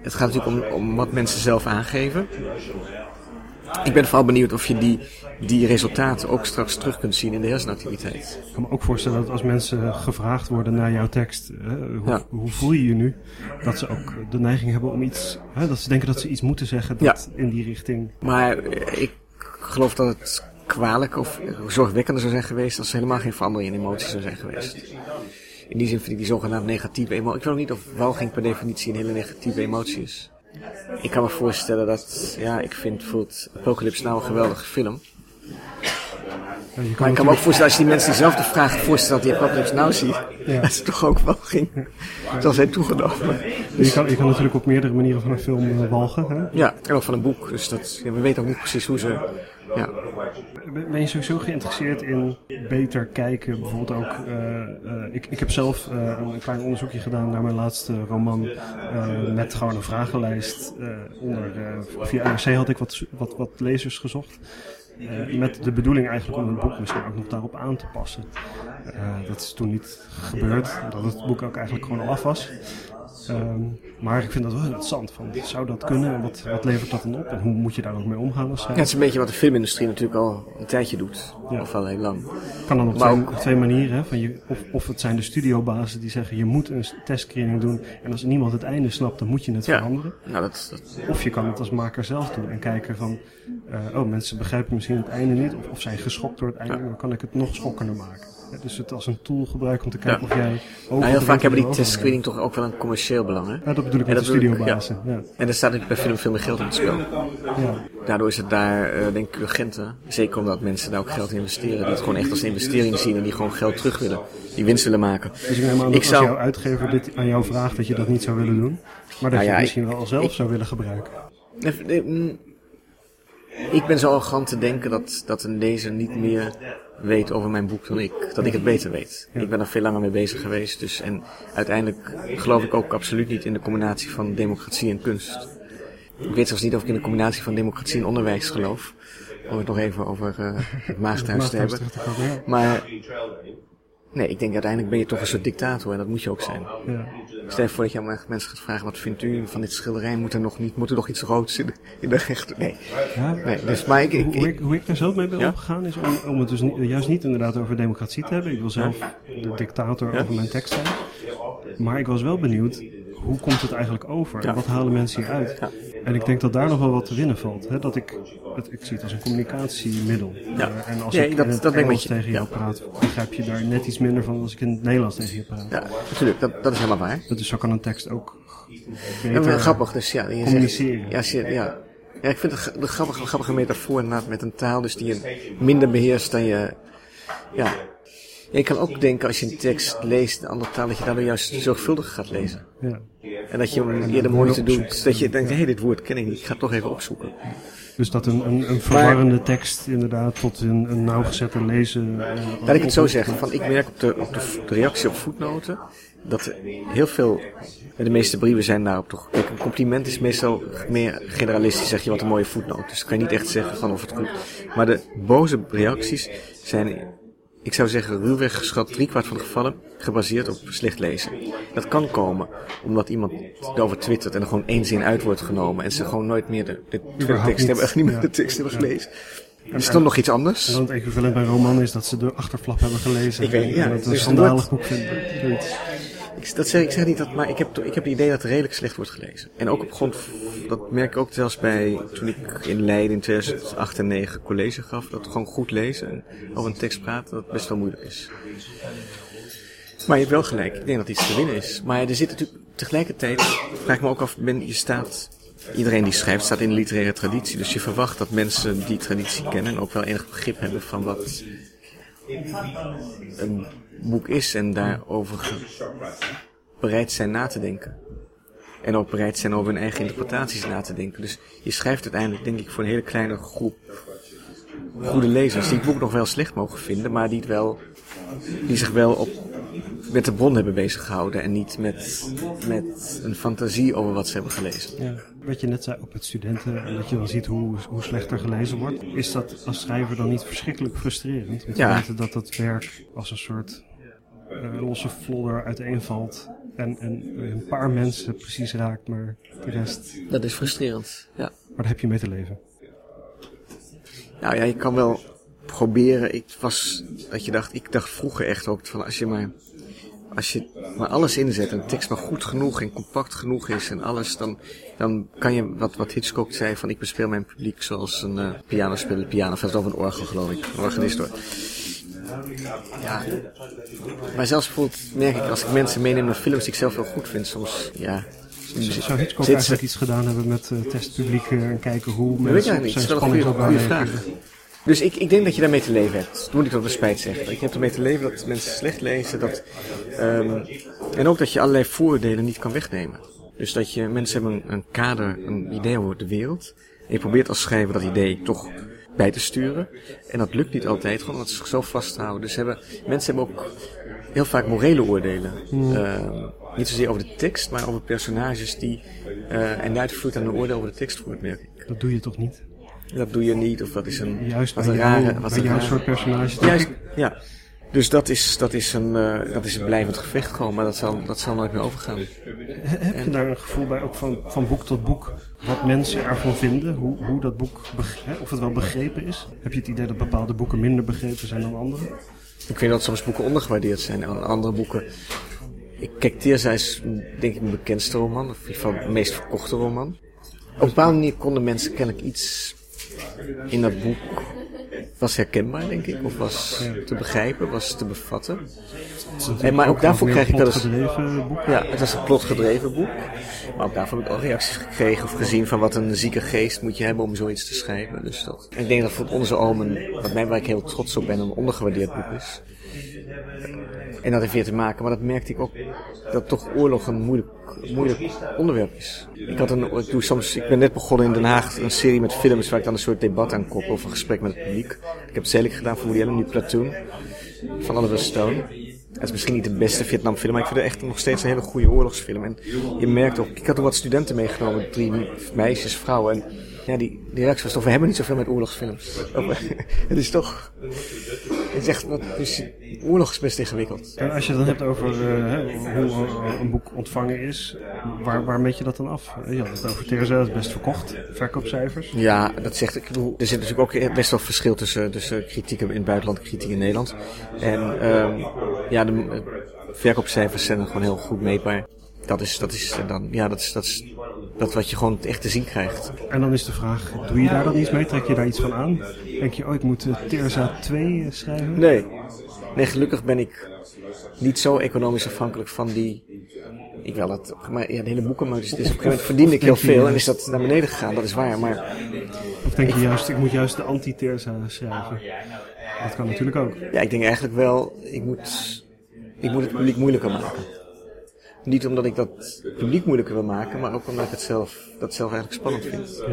Het gaat natuurlijk om, om wat mensen zelf aangeven. Ik ben vooral benieuwd of je die, die resultaten ook straks terug kunt zien in de hersenactiviteit. Ik kan me ook voorstellen dat als mensen gevraagd worden naar jouw tekst, hoe, ja. hoe, voel je je nu? Dat ze ook de neiging hebben om iets, hè, dat ze denken dat ze iets moeten zeggen dat ja. in die richting. Maar ik geloof dat het kwalijk of zorgwekkender zou zijn geweest als er helemaal geen verandering in emoties zou zijn geweest. In die zin vind ik die zogenaamde negatieve emotie. Ik weet ook niet of walging per definitie een hele negatieve emotie is. Ik kan me voorstellen dat, ja, ik vind bijvoorbeeld Apocalypse nou een geweldige film. Ja, Maar ik kan me ook voorstellen, als je die mensen diezelfde vraag voorstelt die Apocalypse nou ziet, Ja. dat ze toch ook wel ging, zal zijn toegenomen. Je kan, je kan natuurlijk op meerdere manieren van een film eh, walgen. Hè? Ja, en ook van een boek, dus dat, we weten ook niet precies hoe ze, ja. Ben je sowieso geïnteresseerd in beter kijken? Bijvoorbeeld ook, eh, eh, ik, ik heb zelf eh, een klein onderzoekje gedaan naar mijn laatste roman. met gewoon een vragenlijst. onder, via NRC had ik wat, wat, wat lezers gezocht. Met de bedoeling eigenlijk om het boek misschien ook nog daarop aan te passen. Dat is toen niet gebeurd, omdat het boek ook eigenlijk gewoon al af was. Ehm, maar ik vind dat wel interessant. Van, zou dat kunnen? En wat, wat levert dat dan op? En hoe moet je daar ook mee omgaan als ja. Het is een beetje wat de filmindustrie natuurlijk al een tijdje doet, Ja. of al heel lang. kan dan op Maar twee, ook- twee manieren. Hè? Van je, of, of het zijn de studiobazen die zeggen je moet een testscreening doen. En als niemand het einde snapt, dan moet je het Ja. veranderen. Nou, dat, dat, Of je kan het als maker zelf doen en kijken van... eh, oh, mensen begrijpen misschien het einde niet. Of, of zijn geschokt door het einde. Dan kan ik het nog schokkender maken. Dus het als een tool gebruiken om te kijken Ja. of jij... nou, heel vaak hebben die testscreening toch ook wel een commercieel belang, hè? Ja, dat bedoel ik met de studiobazen. Ja. En er staat natuurlijk bij film veel meer geld in het spel. Ja. Daardoor is het daar, eh, denk ik, urgenter. Zeker omdat mensen daar ook geld in investeren. Die het gewoon echt als investering zien en die gewoon geld terug willen. Die winst willen maken. Dus ik neem aan Ik dat als zou- jouw uitgever dit aan jou vraagt dat je dat niet zou willen doen. Maar dat Nou je het misschien wel zelf ik- zou willen gebruiken. Ik ben zo arrogant te denken dat, dat een lezer niet meer weet over mijn boek dan ik. Dat ik het beter weet. Ja. Ik ben er veel langer mee bezig geweest. Dus, en uiteindelijk geloof ik ook absoluut niet in de combinatie van democratie en kunst. Ik weet zelfs niet of ik in de combinatie van democratie en onderwijs geloof. Om het nog even over eh, het maagdhuis te hebben. Maar nee, ik denk uiteindelijk ben je toch een soort dictator en dat moet je ook zijn. Ja. Stel je voor dat je aan mensen gaat vragen, wat vindt u van dit schilderij? Moet er nog niet, moet er nog iets roods in de, in de rechter? Nee. Ja, nee, dus, maar ik, ik, hoe, ik- hoe daar zelf mee ben Ja? omgegaan is om, om het dus niet, juist niet inderdaad over democratie te hebben. Ik wil zelf de dictator over mijn tekst zijn. Maar ik was wel benieuwd, hoe komt het eigenlijk over? En wat halen mensen hieruit? Ja. En ik denk dat daar nog wel wat te winnen valt. Hè? Dat ik, het, ik zie het als een communicatiemiddel. Ja. En als Ja, ik dat- in het dat ik Engels je. tegen jou Ja. praat, begrijp je daar net iets minder van dan als ik in het Nederlands tegen je praat. ja, natuurlijk, dat, dat is helemaal waar. Dus zo kan een tekst ook beter... grappig, dus ja. Je communiceren. Zegt, ja, ja. ja, ik vind het de grappige, grappige metafoor inderdaad met een taal dus die je minder beheerst dan je... Ja. Je kan ook denken als je een tekst leest in een andere taal, dat je daardoor juist zorgvuldiger gaat lezen. Ja. En dat je hem eerder moeite doet, dat je denkt, hé, hey, dit woord ken ik niet, ik ga het toch even opzoeken. Dus dat een, een, een verwarrende tekst inderdaad tot een, een nauwgezette lezen... eh, Laat ik het zo zeggen, van, ik merk op de, op de, reactie op voetnoten, dat er heel veel, de meeste brieven zijn daarop toch, kijk, een compliment is meestal meer generalistisch, zeg je wat een mooie voetnoot, dus kan je niet echt zeggen van of het goed Maar de boze reacties zijn, ik zou zeggen, ruwweg geschat driekwart van de gevallen gebaseerd op slecht lezen. Dat kan komen omdat iemand erover twittert en er gewoon één zin uit wordt genomen en ze gewoon nooit meer de, de, tekst hebben, echt niet meer Ja. de tekst hebben gelezen. Is er dan nog iets anders? En dan het equivalent bij roman is dat ze de achterflap hebben gelezen. Ik weet- en ja, dat het een dus schandalig boek vinden. Ik, dat zeg, ik zeg niet dat, maar ik heb, ik heb het idee dat er redelijk slecht wordt gelezen. En ook op grond, dat merk ik ook zelfs bij, toen ik in Leiden in 2008 en 2009 college gaf, dat gewoon goed lezen en over een tekst praten, dat best wel moeilijk is. Maar je hebt wel gelijk, ik denk dat iets te winnen is. Maar er zit natuurlijk, tegelijkertijd, vraag ik me ook af, ben, je staat, iedereen die schrijft staat in de literaire traditie, dus je verwacht dat mensen die traditie kennen en ook wel enig begrip hebben van wat een boek is en daarover bereid zijn na te denken. En ook bereid zijn over hun eigen interpretaties na te denken. Dus je schrijft uiteindelijk, denk ik, voor een hele kleine groep goede lezers. Die het boek nog wel slecht mogen vinden, maar die, het wel, die zich wel op, met de bron hebben bezig gehouden. En niet met, met een fantasie over wat ze hebben gelezen. Ja. Wat je net zei, ook met studenten, en dat je dan ziet hoe, hoe slechter gelezen wordt. Is dat als schrijver dan niet verschrikkelijk frustrerend? Want Ja. je weet dat het werk als een soort eh, losse flodder uiteenvalt. En, en een paar mensen precies raakt, maar de rest... Dat is frustrerend, ja. Maar daar heb je mee te leven. Nou ja, je kan wel proberen. Ik was, dat je dacht, ik dacht vroeger echt ook van als je maar, als je maar alles inzet en de tekst maar goed genoeg en compact genoeg is en alles, dan, dan kan je, wat, wat Hitchcock zei van ik bespeel mijn publiek zoals een uh, pianospeler piano, of zelfs over een orgel geloof ik, een organist hoor. Ja, maar zelfs bijvoorbeeld merk ik als ik mensen meeneem naar films die ik zelf wel goed vind, soms, ja, Zou Hitchcock eigenlijk iets gedaan hebben met eh, testpubliek eh, en kijken hoe mensen zijn Het is een goede- reageren? Dus ik, ik denk dat je daarmee te leven hebt. Dat moet ik tot mijn spijt zeggen. Ik heb ermee te leven dat mensen slecht lezen. Dat, um, en ook dat je allerlei vooroordelen niet kan wegnemen. Dus dat je, mensen hebben een, een kader, een idee over de wereld. En je probeert als schrijver dat idee toch bij te sturen. En dat lukt niet altijd, gewoon omdat ze zichzelf vasthouden. Dus hebben, mensen hebben ook heel vaak morele oordelen. Mm. Uh, niet zozeer over de tekst, maar over personages die... Uh, en uitvoert aan een oordeel over de tekst voort, merk ik. Dat doe je toch niet? Dat doe je niet, of dat is een... Juist wat een rare... Wat een jouw soort personages. Juist, ja. Dus dat is, dat is, een, uh, dat is een blijvend gevecht gewoon, maar dat zal, dat zal nooit meer overgaan. Heb je daar een gevoel bij, ook van, van boek tot boek, wat mensen ervan vinden? Hoe, hoe dat boek, of het wel begrepen is? Heb je het idee dat bepaalde boeken minder begrepen zijn dan andere? Ik vind dat soms boeken ondergewaardeerd zijn en andere boeken... Ik, kijk, Teerza is denk ik mijn bekendste roman, of in ieder geval de meest verkochte roman. Op een bepaalde manier konden mensen kennelijk iets in dat boek was herkenbaar, denk ik. Of was te begrijpen, was te bevatten. En, maar ook daarvoor krijg ik dat eens. Ja, het was een plotgedreven boek. Maar ook daarvoor heb ik al reacties gekregen of gezien van wat een zieke geest moet je hebben om zoiets te schrijven. Dus dat, ik denk dat voor onze Omen, wat mij waar ik heel trots op ben, een ondergewaardeerd boek is. En dat heeft weer te maken, maar dat merkte ik ook, dat toch oorlog een moeilijk, moeilijk onderwerp is. Ik, had een, ik, doe soms, ik ben net begonnen in Den Haag een serie met films waar ik dan een soort debat aan koppel of een gesprek met het publiek. Ik heb zelf gedaan voor Woody Allen, nu Platoon, van Oliver Stone. Het is misschien niet de beste Vietnamfilm, maar ik vind het echt nog steeds een hele goede oorlogsfilm. En je merkt ook, ik had ook wat studenten meegenomen, drie meisjes, vrouwen. En ja, die, die we hebben niet zoveel met oorlogsfilms. het is toch, het is echt, dus, oorlog is best ingewikkeld. En als je het dan hebt over uh, hoe een boek ontvangen is, waar, waar meet je dat dan af? Je had het over Teresa, dat is best verkocht, verkoopcijfers. Ja, dat zegt, ik bedoel, er zit natuurlijk ook best wel verschil tussen, tussen kritiek in het buitenland en kritiek in Nederland. En um, ja, de verkoopcijfers zijn gewoon heel goed meetbaar. Dat is, dat is dan, ja, dat is, dat is dat wat je gewoon echt te zien krijgt. En dan is de vraag, doe je daar dan iets mee? Trek je daar iets van aan? Denk je, oh, ik moet uh, Terza 2 schrijven? Nee. Nee, gelukkig ben ik niet zo economisch afhankelijk van die... Ik wel dat, maar ja, de hele boekenmarkt is, dus op een gegeven moment verdiende ik heel veel en is dat naar beneden gegaan, dat is waar, maar... Of denk je juist, ik moet juist de anti-Terza schrijven? Dat kan natuurlijk ook. Ja, ik denk eigenlijk wel, ik moet, ik moet het publiek moeilijker maken. Niet omdat ik dat publiek moeilijker wil maken, maar ook omdat ik het zelf, dat zelf eigenlijk spannend vind.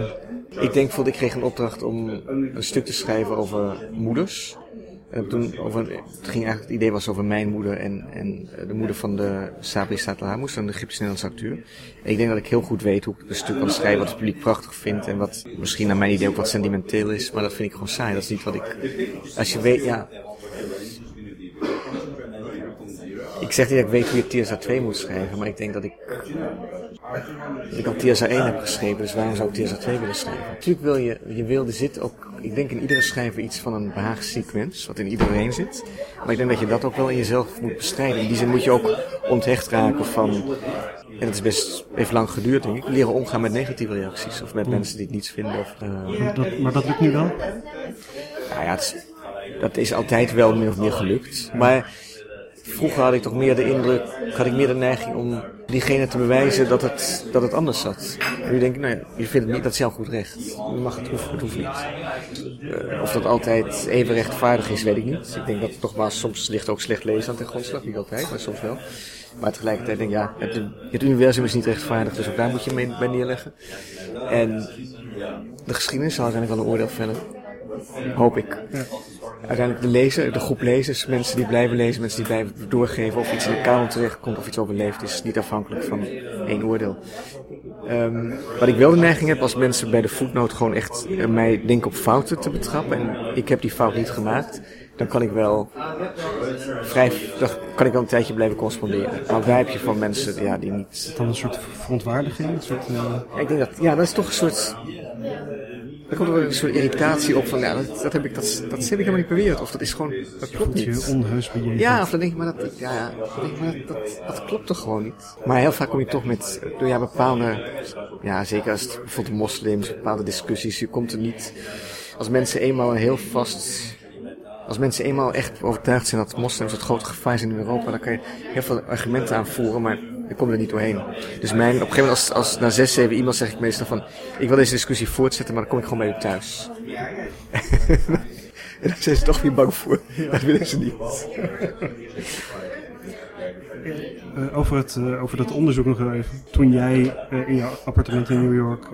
Ik denk bijvoorbeeld, ik kreeg een opdracht om een stuk te schrijven over moeders. En toen over, het ging eigenlijk, het idee was over mijn moeder en, en de moeder van de Sabri Satlahamus, een Egyptische-Nederlandse acteur. En ik denk dat ik heel goed weet hoe ik een stuk kan schrijven wat het publiek prachtig vindt en wat misschien naar mijn idee ook wat sentimenteel is, maar dat vind ik gewoon saai. Dat is niet wat ik, als je weet, ja, ik zeg niet dat ik weet hoe je Tierza 2 moet schrijven, maar ik denk dat ik, dat ik al Tierza 1 heb geschreven, dus waarom zou ik Tierza 2 willen schrijven? Natuurlijk wil je, je wil, er zit ook, ik denk in iedere schrijver iets van een behaagsequence, wat in iedereen zit. Maar ik denk dat je dat ook wel in jezelf moet bestrijden. In die zin moet je ook onthecht raken van, en het is best, even lang geduurd denk ik, leren omgaan met negatieve reacties. Of met mensen die het niets vinden. Of, uh... dat, maar dat lukt nu wel? Nou ja, het dat is altijd wel min of meer gelukt. Maar Vroeger had ik toch meer de indruk, had ik meer de neiging om diegene te bewijzen dat het, dat het anders zat. Nu denk ik, nou je vindt het niet, dat is goed recht. Je mag het, hoeft, het hoeft niet. Uh, of dat altijd even rechtvaardig is, weet ik niet. Ik denk dat het nogmaals, soms ligt ook slecht lezen aan ten grondslag, niet altijd, maar soms wel. Maar tegelijkertijd denk ik, ja, het, het universum is niet rechtvaardig, dus ook daar moet je mee, bij neerleggen. En de geschiedenis zal uiteindelijk wel een oordeel vellen. Hoop ik. Uiteindelijk de lezer, de groep lezers, mensen die blijven lezen, mensen die blijven doorgeven of iets in de kamer terechtkomt of iets overleeft, is niet afhankelijk van één oordeel. Um, wat ik wel de neiging heb als mensen bij de voetnoot gewoon echt uh, mij denken op fouten te betrappen en ik heb die fout niet gemaakt, dan kan ik wel vrij, dan kan ik wel een tijdje blijven corresponderen. Maar heb je van mensen ja, die niet... Dan een soort verontwaardiging? Een soort, uh... ja, ik denk dat, ja, dat is toch een soort er komt er een soort irritatie op van, ja, dat, dat heb ik, dat, dat heb ik helemaal niet beweerd. Of dat is gewoon, dat klopt niet. Onheus bejegend. Ja, of dan denk ik, maar dat, ja, ja, denk ik, maar dat, dat, dat, klopt toch gewoon niet. Maar heel vaak kom je toch met, door ja, bepaalde, ja, zeker als het bijvoorbeeld moslims, bepaalde discussies, je komt er niet, als mensen eenmaal een heel vast als mensen eenmaal echt overtuigd zijn dat moslims het grote gevaar zijn in Europa, dan kan je heel veel argumenten aanvoeren, maar ik kom er niet doorheen. Dus mijn, op een gegeven moment, als, als na zes, zeven e-mails zeg ik meestal van, ik wil deze discussie voortzetten, maar dan kom ik gewoon bij u thuis. En daar zijn ze toch weer bang voor. Dat willen ze niet. Uh, over, het, uh, over dat onderzoek nog even. Toen jij uh, in je appartement in New York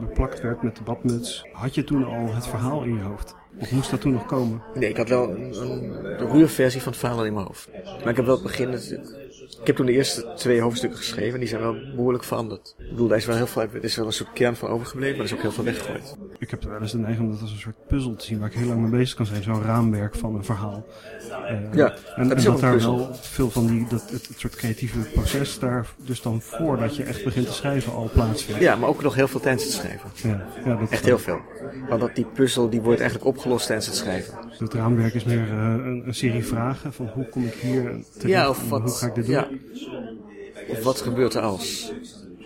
beplakt werd met de badmuts, had je toen al het verhaal in je hoofd? Of moest dat toen nog komen? Nee, ik had wel een, een ruwe versie van het verhaal in mijn hoofd. Maar ik heb wel het begin. Ik heb toen de eerste twee hoofdstukken geschreven en die zijn wel behoorlijk veranderd. Ik bedoel, daar is wel heel veel, er is wel een soort kern van overgebleven, maar er is ook heel veel weggegooid. Ik heb er wel eens de neiging om dat als een soort puzzel te zien waar ik heel lang mee bezig kan zijn. Zo'n raamwerk van een verhaal. Uh, ja, en, dat, en dat daar wel veel van die, dat, het, het, soort creatieve proces daar dus dan voordat je echt begint te schrijven al plaatsvindt. Ja, maar ook nog heel veel tijdens het schrijven. Ja, ja, dat echt heel veel. Want dat die puzzel die wordt eigenlijk opgelost tijdens het schrijven. Het raamwerk is meer uh, een, een, serie vragen van hoe kom ik hier terecht ja, of wat, hoe ga ik dit doen? Ja. Of wat gebeurt er als?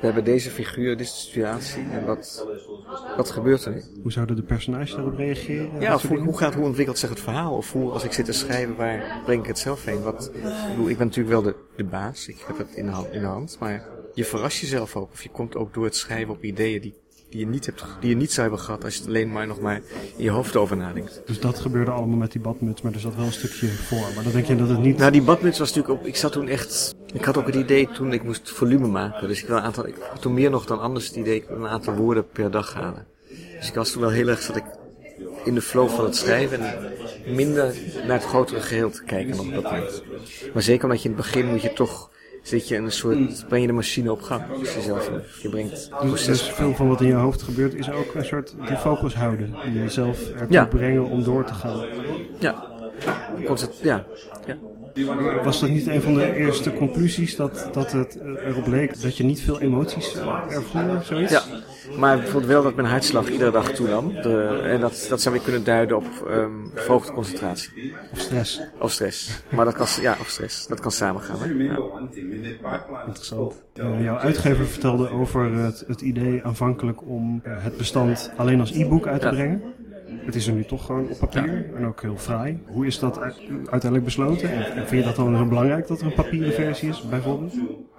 We hebben deze figuur, deze situatie. En wat, wat gebeurt er nu? Hoe zouden de personages daarop reageren? Ja, of hoe, hoe, gaat, hoe ontwikkelt zich het verhaal? Of hoe, als ik zit te schrijven, waar breng ik het zelf heen? Wat, ik, bedoel, ik ben natuurlijk wel de, de baas. Ik heb het in de, hand, in de hand. Maar je verrast jezelf ook. Of je komt ook door het schrijven op ideeën die die je niet, hebt, die je niet zou hebben gehad als je het alleen maar nog maar in je hoofd over nadenkt. Dus dat gebeurde allemaal met die badmuts, maar er zat wel een stukje voor. Maar dan denk je dat het niet... Nou, die badmuts was natuurlijk ook... Ik zat toen echt... Ik had ook het idee toen ik moest volume maken. Dus ik wil een aantal... Ik had toen meer nog dan anders het idee, ik wil een aantal woorden per dag halen. Dus ik was toen wel heel erg... Zat ik in de flow van het schrijven en minder naar het grotere geheel te kijken op dat moment. Maar zeker omdat je in het begin moet je toch zit je in een soort, breng je de machine op gang. Dus jezelf, je brengt dus, dus veel van wat in je hoofd gebeurt is ook een soort die focus houden. Jezelf ertoe Ja. brengen om door te gaan. Ja. Ja. ja. Was dat niet een van de eerste conclusies dat, dat het eh, erop leek dat je niet veel emoties eh, ervoer, zoiets? Ja, maar bijvoorbeeld wel dat mijn hartslag iedere dag toenam. De, en dat, dat zou weer kunnen duiden op um, verhoogde concentratie. Of stress. Of stress. Maar dat kan, ja, of stress. Dat kan samengaan. Hè? Ja. Interessant. Uh, jouw uitgever vertelde over het, het idee aanvankelijk om uh, het bestand alleen als e-book uit te Ja. brengen. Het is er nu toch gewoon op papier en ook heel fraai. Hoe is dat uiteindelijk besloten? En en vind je dat dan heel belangrijk dat er een papieren versie is, bijvoorbeeld?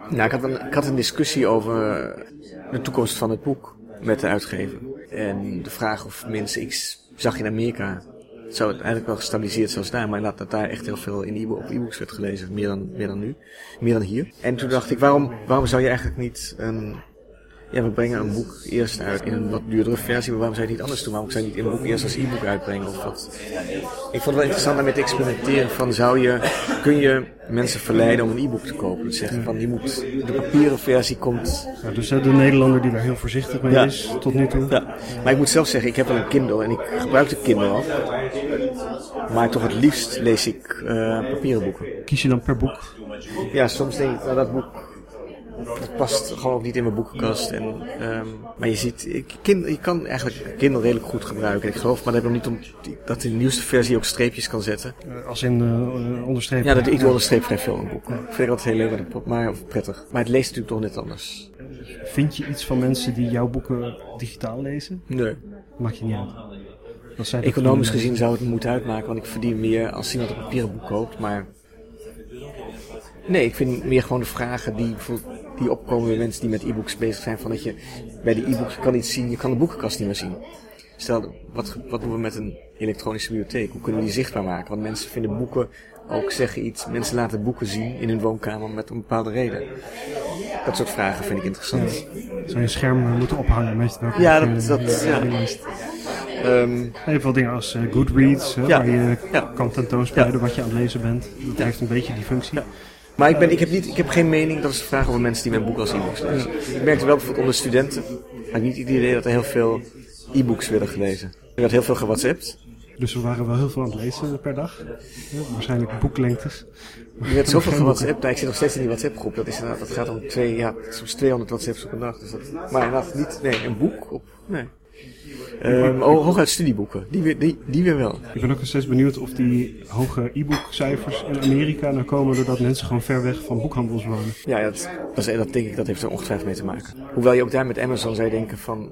Nou, ik had, een, ik had een discussie over de toekomst van het boek met de uitgever. En de vraag of mensen, ik s- zag in Amerika, zou het eigenlijk wel gestabiliseerd zoals daar, maar laat dat daar echt heel veel in e op e-books werd gelezen, meer dan, meer dan nu, meer dan hier. En toen dacht ik, waarom, waarom zou je eigenlijk niet een, ja, we brengen een boek eerst uit in een wat duurdere versie, maar waarom zou je het niet anders doen? Waarom zou je niet in een boek eerst als e-book uitbrengen of wat? Ik vond het wel interessant daarmee te experimenteren van, zou je, kun je mensen verleiden om een e-book te kopen? Dat zeggen van, je moet, de papieren versie komt Ja, dus eh, de Nederlander die daar heel voorzichtig mee Ja. is tot nu toe. ja, maar ik moet zelf zeggen, ik heb wel een Kindle en ik gebruik de Kindle al. Maar toch het liefst lees ik eh, papieren boeken. Kies je dan per boek? Ja, soms denk ik, nou dat boek dat past gewoon ook niet in mijn boekenkast. En, ehm, maar je ziet, ik, kind, je kan eigenlijk Kindle redelijk goed gebruiken. Ik geloof, maar dat heb ik nog niet om, dat in de nieuwste versie ook streepjes kan zetten. Eh, als in uh, onderstrepen? Ja, dat, ik onderstreep vrij veel in een boek. Ik vind het altijd heel leuk, maar- of prettig. Maar het leest natuurlijk toch net anders. Vind je iets van mensen die jouw boeken digitaal lezen? Nee. Maakt je niet uit. Economisch gezien zou het moeten uitmaken, want ik verdien meer als iemand een papieren boek koopt, maar... Nee, ik vind meer gewoon de vragen die, bijvoorbeeld- die opkomen bij mensen die met e-books bezig zijn, van dat je bij de e-book, je kan niet zien, je kan de boekenkast niet meer zien. Stel, wat, wat doen we met een elektronische bibliotheek? Hoe kunnen we die zichtbaar maken? Want mensen vinden boeken ook zeggen iets, mensen laten boeken zien in hun woonkamer met een bepaalde reden. Dat soort vragen vind ik interessant. Zou je scherm eh, moeten ophangen met welke Ja, dat- dat- ja. Ehm, Heel veel dingen als eh, Goodreads, Ja. waar je Ja. kan tentoonspreiden Ja. wat je aan het lezen bent. Dat Ja. heeft een beetje die functie. Maar ik, ben, ik, heb niet, ik heb geen mening, dat is de vraag over mensen die mijn boek als e-books lezen. Ik merkte wel bijvoorbeeld onder studenten, had niet het idee dat er heel veel e-books werden gelezen. Er werd heel veel gewhatsappt. Dus we waren wel heel veel aan het lezen per dag. Ja, waarschijnlijk boeklengtes. Er werd zoveel Geen gewhatsappt. Nou, ik zit nog steeds in die WhatsApp groep. Dat, is dat gaat om twee, ja, soms 200 WhatsApps op een dag. Dus dat, maar inderdaad niet, nee, een boek op, nee. Oh, hooguit studieboeken. Die weer, die, die weer wel. Ik ben ook nog steeds benieuwd of die hoge e-bookcijfers in Amerika nou komen doordat mensen gewoon ver weg van boekhandels wonen. Ja, dat, dat, denk ik, dat heeft er ongetwijfeld mee te maken. Hoewel je ook daar met Amazon zou denken van,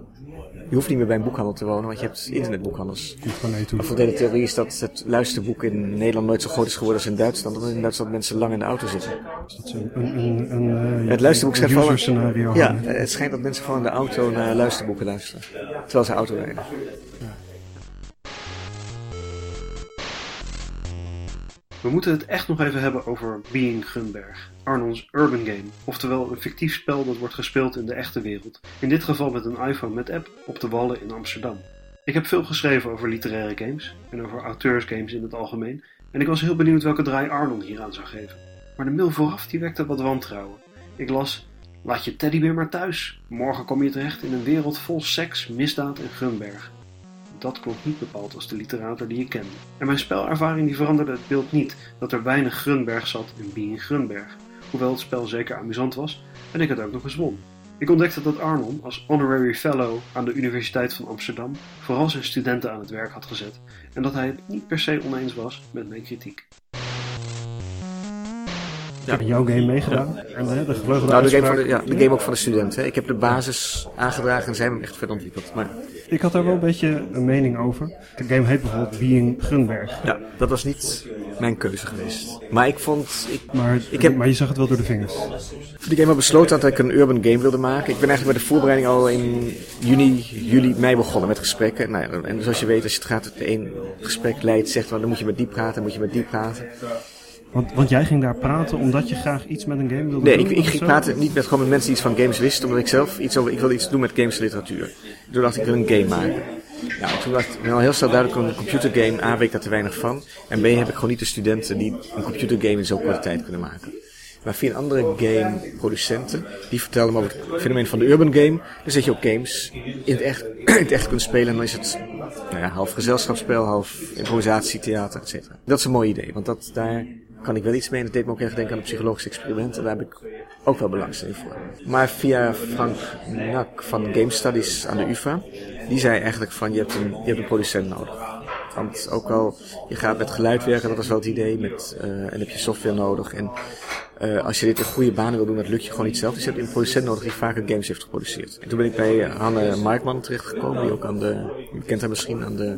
je hoeft niet meer bij een boekhandel te wonen, want je hebt internetboekhandels. Komt gewoon naar je toe. Een voordele theorie is dat het luisterboek in Nederland nooit zo groot is geworden als in Duitsland, omdat in Duitsland mensen lang in de auto zitten. Dus dat is een, een, een, een, eh, Het luisterboek schijnt scenario. Ja, hangen. het schijnt dat mensen gewoon in de auto naar luisterboeken luisteren, terwijl ze auto rijden. We moeten het echt nog even hebben over Being Gunberg, Arnons urban game, oftewel een fictief spel dat wordt gespeeld in de echte wereld, in dit geval met een iPhone met app op de Wallen in Amsterdam. Ik heb veel geschreven over literaire games en over auteursgames in het algemeen en ik was heel benieuwd welke draai Arnon hieraan zou geven. Maar de mail vooraf die wekte wat wantrouwen. Ik las, laat je teddybeer maar thuis, morgen kom je terecht in een wereld vol seks, misdaad en Gunberg dat klonk niet bepaald als de literator die ik kende. En mijn spelervaring die veranderde het beeld niet dat er weinig Grunberg zat in Being Grunberg. Hoewel het spel zeker amusant was en ik het ook nog eens won. Ik ontdekte dat Arnon als honorary fellow aan de Universiteit van Amsterdam vooral zijn studenten aan het werk had gezet en dat hij het niet per se oneens was met mijn kritiek. Ik heb jouw game meegedaan. En de, de gevleugelde Nou, de game, van de, ja, de game ook van de studenten. hè. Ik heb de basis aangedragen en zij hebben hem echt verder ontwikkeld. Maar Ik had daar wel een beetje een mening over. De game heet bijvoorbeeld Being Grunberg. ja, dat was niet mijn keuze geweest. Maar ik vond, ik, Maar, Ik heb- maar je zag het wel door de vingers. Toen ik eenmaal besloten had dat ik een urban game wilde maken. Ik ben eigenlijk bij de voorbereiding al in juni, juli, mei begonnen met gesprekken. Nou ja, en zoals je weet, als je het gaat, het een gesprek leidt, zegt wel, dan moet je met die praten, dan moet je met die praten. Want, want jij ging daar praten omdat je graag iets met een game wilde Nee, doen? ik, ik of ging praten niet met gewoon met mensen die iets van games wisten, omdat ik zelf iets over, ik wilde iets doen met games en literatuur. Toen dacht ik, ik wil een game maken. Ja, en toen dacht ik, ik al heel snel duidelijk een computergame, A, weet ik daar te weinig van. En B, heb ik gewoon niet de studenten die een computergame in zo'n korte tijd kunnen maken. Maar via een andere gameproducenten, die vertelden me over het fenomeen van de urban game. Dan zet je ook games in het echt, in het echt kunt spelen en dan is het nou ja, half gezelschapsspel, half improvisatie, theater, et cetera. Dat is een mooi idee, want dat, daar kan ik wel iets mee. En dat deed me ook erg denken aan een psychologisch experiment. En daar heb ik ook wel belangstelling voor. Maar via Frank Nak van Game Studies aan de UvA, die zei eigenlijk van je hebt een, je hebt een producent nodig. Want ook al je gaat met geluid werken, dat was wel het idee, met, eh, en heb je software nodig. En eh, als je dit in goede banen wil doen, dat lukt je gewoon niet zelf. Dus je hebt een producent nodig die vaker games heeft geproduceerd. En toen ben ik bij eh, Hanne Markman terechtgekomen, die ook aan de, je kent haar misschien, aan de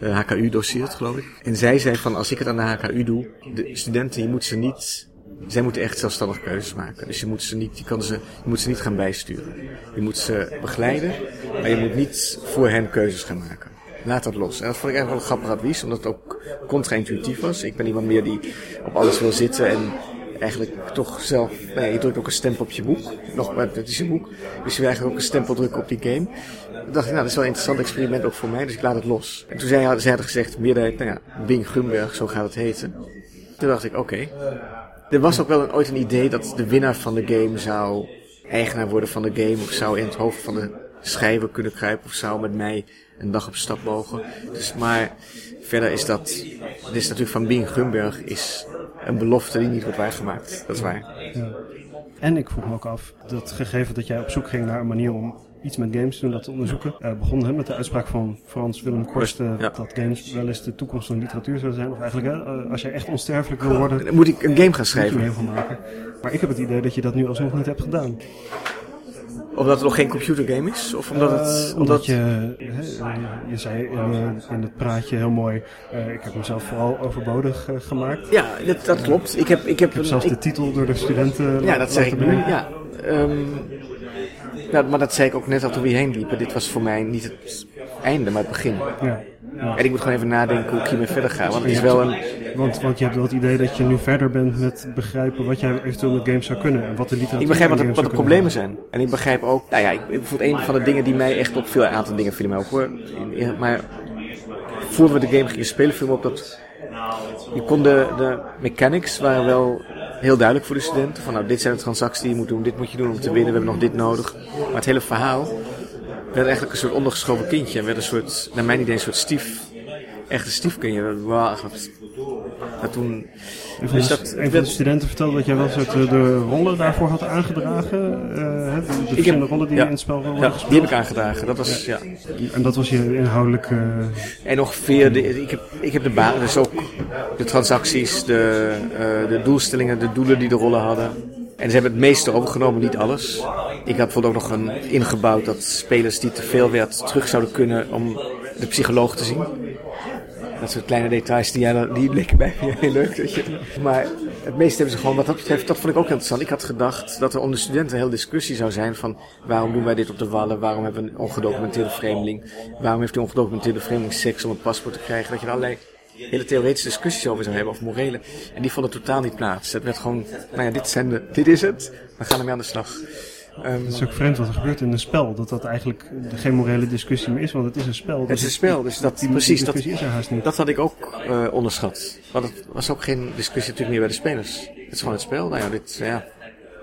eh, HKU doseert, geloof ik. En zij zei van, als ik het aan de HKU doe, de studenten, je moet ze niet zij moeten echt zelfstandig keuzes maken. Dus je moet ze niet, je kan ze, je moet ze niet gaan bijsturen. Je moet ze begeleiden, maar je moet niet voor hen keuzes gaan maken. Laat dat los. En dat vond ik eigenlijk wel een grappig advies, omdat het ook contra-intuïtief was. Ik ben iemand meer die op alles wil zitten en eigenlijk toch zelf... Nee, je drukt ook een stempel op je boek. Nog, maar het is je boek. Dus je wil eigenlijk ook een stempel drukken op die game. Toen dacht ik, nou, dat is wel een interessant experiment ook voor mij, dus ik laat het los. En toen zei, zij hadden gezegd, meerderheid, nou ja, Bing Grunberg, zo gaat het heten. Toen dacht ik, oké. Er was ook wel een, ooit een idee dat de winnaar van de game zou eigenaar worden van de game. Of zou in het hoofd van de schrijver kunnen kruipen. Of zou met mij een dag op stap mogen. Dus, maar verder is dat... Dit is natuurlijk van Bing Grunberg is een belofte die niet wordt waargemaakt. Dat is waar. Ja. En ik vroeg me ook af, dat gegeven dat jij op zoek ging naar een manier om iets met games te doen, dat te onderzoeken, eh, begon hè, met de uitspraak van Frans Willem Korst eh, Ja. dat games wel eens de toekomst van literatuur zouden zijn. Of eigenlijk, hè, eh, als jij echt onsterfelijk wil worden, Dan moet ik een game gaan moet je schrijven. maken. Maar ik heb het idee dat je dat nu alsnog niet hebt gedaan. Omdat het nog geen computergame is? Of omdat het... Eh, omdat je, hè, je zei in, eh, in het praatje heel mooi, eh, ik heb mezelf vooral overbodig gemaakt. Ja, dat, dat klopt. Ik heb, ik heb, zelfs ik- de titel door de studenten Ja, dat zeg ik nu. Ja. Ehm, ja, maar dat zei ik ook net al toen we hierheen liepen. Dit was voor mij niet het einde, maar het begin. Ja. Ja. En ik moet gewoon even nadenken hoe ik hiermee verder ga. Want het is wel een... Want, want je hebt wel het idee dat je nu verder bent met begrijpen wat jij eventueel met games zou kunnen. En wat de literatuur Ik begrijp wat in de, wat de problemen zijn. En ik begrijp ook... Nou ja, ik, bijvoorbeeld een van de dingen die mij echt op veel aantal dingen vielen mij op hoor. In- in- Maar voor we de game gingen spelen, viel me op dat... Je kon de, de mechanics waren wel heel duidelijk voor de studenten. Van nou, dit zijn de transacties die je moet doen, dit moet je doen om te winnen, we hebben nog dit nodig. Maar het hele verhaal werd eigenlijk een soort ondergeschoven kindje. En werd een soort, naar mijn idee, een soort stief... Echte stiefkindje. Wow, dat toen... Dus dat- een van de studenten vertelde dat jij wel soort de, de rollen daarvoor had aangedragen. eh, de, de verschillende rollen die ja. in het spel worden Ja, gespeeld. die heb ik aangedragen. Dat was, ja. En dat was je inhoudelijk... eh, En ongeveer, de, ik, heb, ik heb de basis, dus ook de transacties, de, eh, de doelstellingen, de doelen die de rollen hadden. En ze hebben het meeste overgenomen, niet alles. Ik had bijvoorbeeld ook nog een ingebouwd dat spelers die te veel werd terug zouden kunnen om de psycholoog te zien. Dat soort kleine details die, jij- die bij me heel leuk. Weet je. Maar het meeste hebben ze gewoon, wat dat betreft, dat vond ik ook interessant. Ik had gedacht dat er onder de studenten hele discussie zou zijn van waarom doen wij dit op de wallen? Waarom hebben we een ongedocumenteerde vreemdeling? Waarom heeft die ongedocumenteerde vreemdeling seks om een paspoort te krijgen? Dat je er allerlei hele theoretische discussies over zou hebben, of morele. En die vonden totaal niet plaats. Het werd gewoon, nou ja, dit, zijn de, dit is het, we gaan ermee aan de slag. Um, het is ook vreemd wat er gebeurt in een spel, dat dat eigenlijk geen morele discussie meer is, want het is een spel. Het is een spel, dus dat, die, precies, dat, is er haast niet. dat had ik ook uh, onderschat. Want het was ook geen discussie natuurlijk meer bij de spelers. Het is gewoon het spel, nou ja, dit, ja,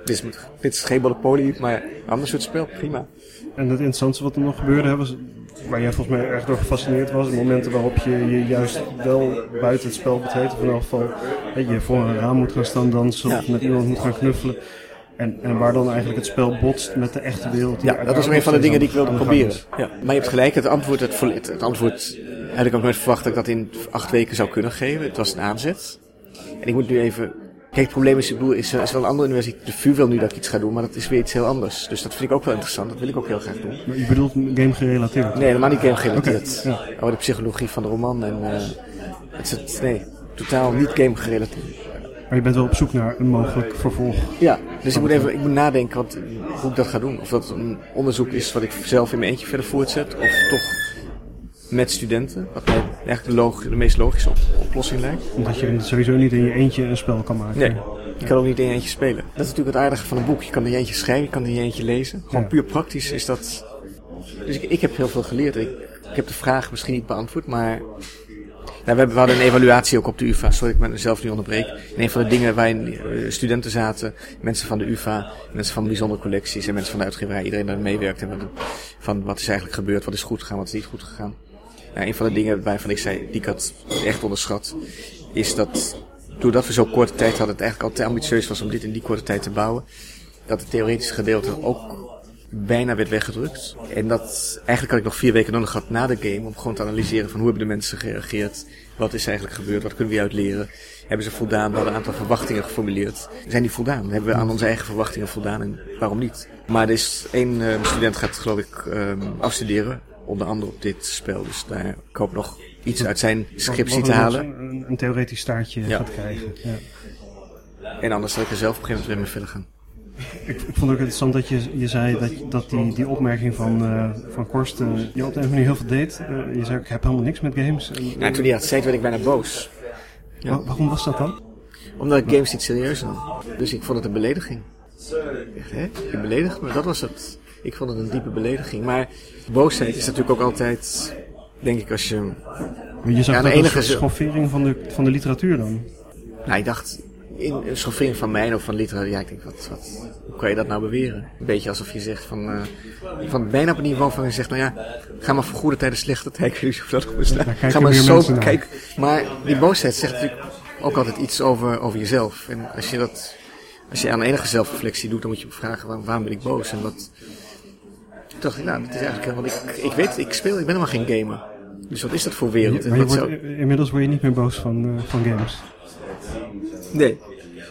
dit, is, dit is geen monopolie, maar een ander soort spel, prima. En het interessante wat er nog gebeurde, was, waar jij volgens mij erg door gefascineerd was, de momenten waarop je je juist wel buiten het spel betreedt, of in elk geval je voor een raam moet gaan staan dansen, of met iemand moet gaan knuffelen. En, en waar dan eigenlijk het spel botst met de echte wereld. Ja, dat was een van de dingen die ik wilde proberen. Ja. Maar je hebt gelijk, het antwoord, het, het antwoord had ik ook nooit verwacht dat ik dat in acht weken zou kunnen geven. Het was een aanzet. En ik moet nu even Kijk, het probleem is, is, is wel een andere universiteit. De VU wil nu dat ik iets ga doen, maar dat is weer iets heel anders. Dus dat vind ik ook wel interessant. Dat wil ik ook heel graag doen. Maar je bedoelt game gerelateerd? Nee, helemaal niet game gerelateerd. Okay, ja. Oh, de psychologie van de roman en uh, het is het, nee, totaal niet game gerelateerd. Maar je bent wel op zoek naar een mogelijk vervolg. Ja, dus ik moet even ik moet nadenken wat, hoe ik dat ga doen. Of dat een onderzoek is wat ik zelf in mijn eentje verder voortzet. Of toch met studenten. Wat mij eigenlijk de, de meest logische oplossing lijkt. Omdat je sowieso niet in je eentje een spel kan maken. Nee, je kan ook niet in je eentje spelen. Dat is natuurlijk het aardige van een boek. Je kan in je eentje schrijven, je kan in je eentje lezen. Gewoon puur praktisch is dat... Dus ik, ik heb heel veel geleerd. Ik, ik heb de vraag misschien niet beantwoord, maar nou, we, hebben, we hadden een evaluatie ook op de UvA. Sorry, ik mezelf nu onderbreek. En een van de dingen waarin uh, studenten zaten, mensen van de UvA, mensen van de bijzondere collecties en mensen van de uitgeverij, iedereen daar meewerkt. En van wat is eigenlijk gebeurd, wat is goed gegaan, wat is niet goed gegaan. Nou, een van de dingen waarvan ik zei, die ik had echt onderschat, is dat doordat we zo korte tijd hadden, het eigenlijk al te ambitieus was om dit in die korte tijd te bouwen, dat het theoretische gedeelte ook bijna werd weggedrukt. En dat eigenlijk had ik nog vier weken nodig gehad na de game om gewoon te analyseren van hoe hebben de mensen gereageerd, wat is eigenlijk gebeurd, wat kunnen we uit leren. Hebben ze voldaan? We hadden een aantal verwachtingen geformuleerd. Zijn die voldaan? Hebben we aan onze eigen verwachtingen voldaan en waarom niet? Maar er is één uh, student gaat geloof ik um, afstuderen onder andere op dit spel. Dus daar, ik hoop nog iets uit zijn scriptie te halen. Een, een theoretisch staartje gaat krijgen. Ja. En anders zal ik er zelf op een gegeven moment weer mee verder gaan. Ik, ik, vond ook interessant dat je, je zei dat, dat die, die opmerking van, uh, van Korst uh, je op de een manier heel veel deed. Uh, je zei, ik heb helemaal niks met games. En, ja, toen hij dat zei, werd ik bijna boos. Ja. waarom was dat dan? Omdat ik games niet serieus nam. Dus ik vond het een belediging. Echt, hè? Je beledigt me, dat was het. Ik vond het een diepe belediging. Maar boosheid is natuurlijk ook altijd, denk ik, als je... Je zag ja, de enige schoffering van de, van de literatuur dan? Nou, ik dacht, in een schoffering van mij of van literatuur, ja, ik denk, wat, wat, hoe kan je dat nou beweren? Een beetje alsof je zegt van, uh, van bijna op een niveau van je zegt, nou ja, ga maar voor goede tijden, slechte tijden, weet niet of dat goed. Ga maar zo kijken. Maar die boosheid zegt natuurlijk ook altijd iets over, over jezelf. En als je dat, als je aan enige zelfreflectie doet, dan moet je vragen, waarom, waarom ben ik boos? En wat, toen dacht ik, nou, dat is eigenlijk, want ik, ik weet, ik speel, ik ben helemaal geen gamer. Dus wat is dat voor wereld? Maar je wordt, inmiddels word je niet meer boos van, uh, van games. Nee.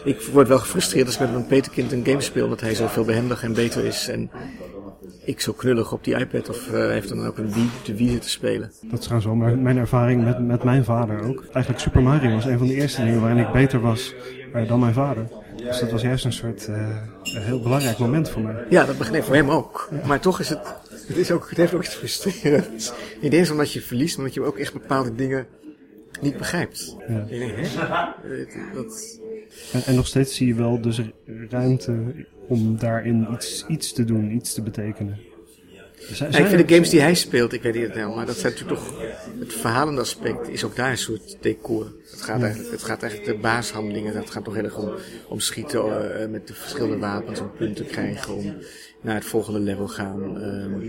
Ik word wel gefrustreerd als ik met mijn peterkind een game speel, dat hij zoveel behendiger en beter is. En ik zo knullig op die iPad of uh, heeft dan ook een Wii, de Wii zitten spelen. Dat is trouwens wel mijn, mijn ervaring met, met mijn vader ook. Eigenlijk Super Mario was een van de eerste dingen waarin ik beter was uh, dan mijn vader. Dus dat was juist een soort uh, een heel belangrijk moment voor mij. Ja, dat begreep voor hem ook. Ja. Maar toch is het, het, is ook, het heeft ook iets frustrerends. Niet eens omdat je verliest, maar omdat je ook echt bepaalde dingen niet begrijpt. Ja. Je denkt, hè? Dat... En, en, nog steeds zie je wel dus ruimte om daarin iets, iets te doen, iets te betekenen. Zijn, ja, ik vind de games die hij speelt, ik weet niet het maar dat zijn natuurlijk toch, het verhalende aspect is ook daar een soort decor. Het gaat, eigenlijk, het gaat eigenlijk de basishandelingen, dat gaat toch heel erg om, om schieten uh, met de verschillende wapens, om punten krijgen, om naar het volgende level gaan. Um,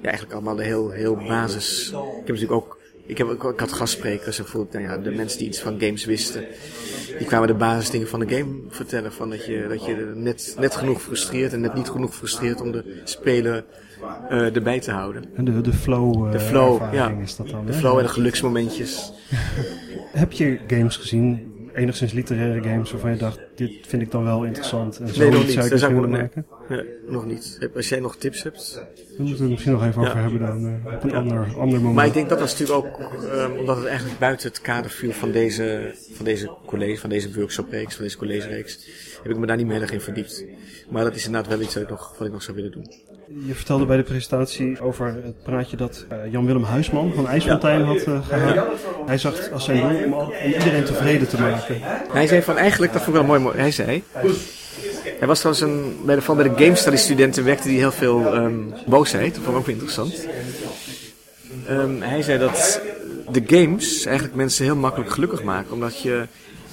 ja, eigenlijk allemaal de heel, heel basis. Ik heb natuurlijk ook ik, heb, ik had gastsprekers en voelde, nou ja, de mensen die iets van games wisten, die kwamen de basisdingen van de game vertellen. Van dat je, dat je net, net genoeg frustreert en net niet genoeg frustreert om de speler uh, erbij te houden. En de, de flow, uh, de flow ja. is dat dan. De flow en de geluksmomentjes. heb je games gezien, enigszins literaire games, waarvan je dacht, dit vind ik dan wel interessant en zo nee, nog niet. zou ik zou maken? Nee, nog niet. Als jij nog tips hebt. Daar moeten we het misschien nog even over hebben dan, uh, op een ja. ander, ander moment. Maar ik denk dat was natuurlijk ook, um, omdat het eigenlijk buiten het kader viel van deze, van deze college, van deze workshop-reeks, van deze college-reeks heb ik me daar niet meer in verdiept. Maar dat is inderdaad wel iets wat ik nog, wat ik nog zou willen doen. Je vertelde bij de presentatie over het praatje dat uh, Jan-Willem Huisman van IJsfontein had uh, gehad. Hij zag als zijn doel om, iedereen tevreden te maken. Hij zei van eigenlijk, dat vond ik wel mooi, hij zei... Hij was trouwens een, bij de, van bij de game study studenten werkte hij heel veel um, boosheid. Dat vond ik ook interessant. Um, hij zei dat de games eigenlijk mensen heel makkelijk gelukkig maken. Omdat je,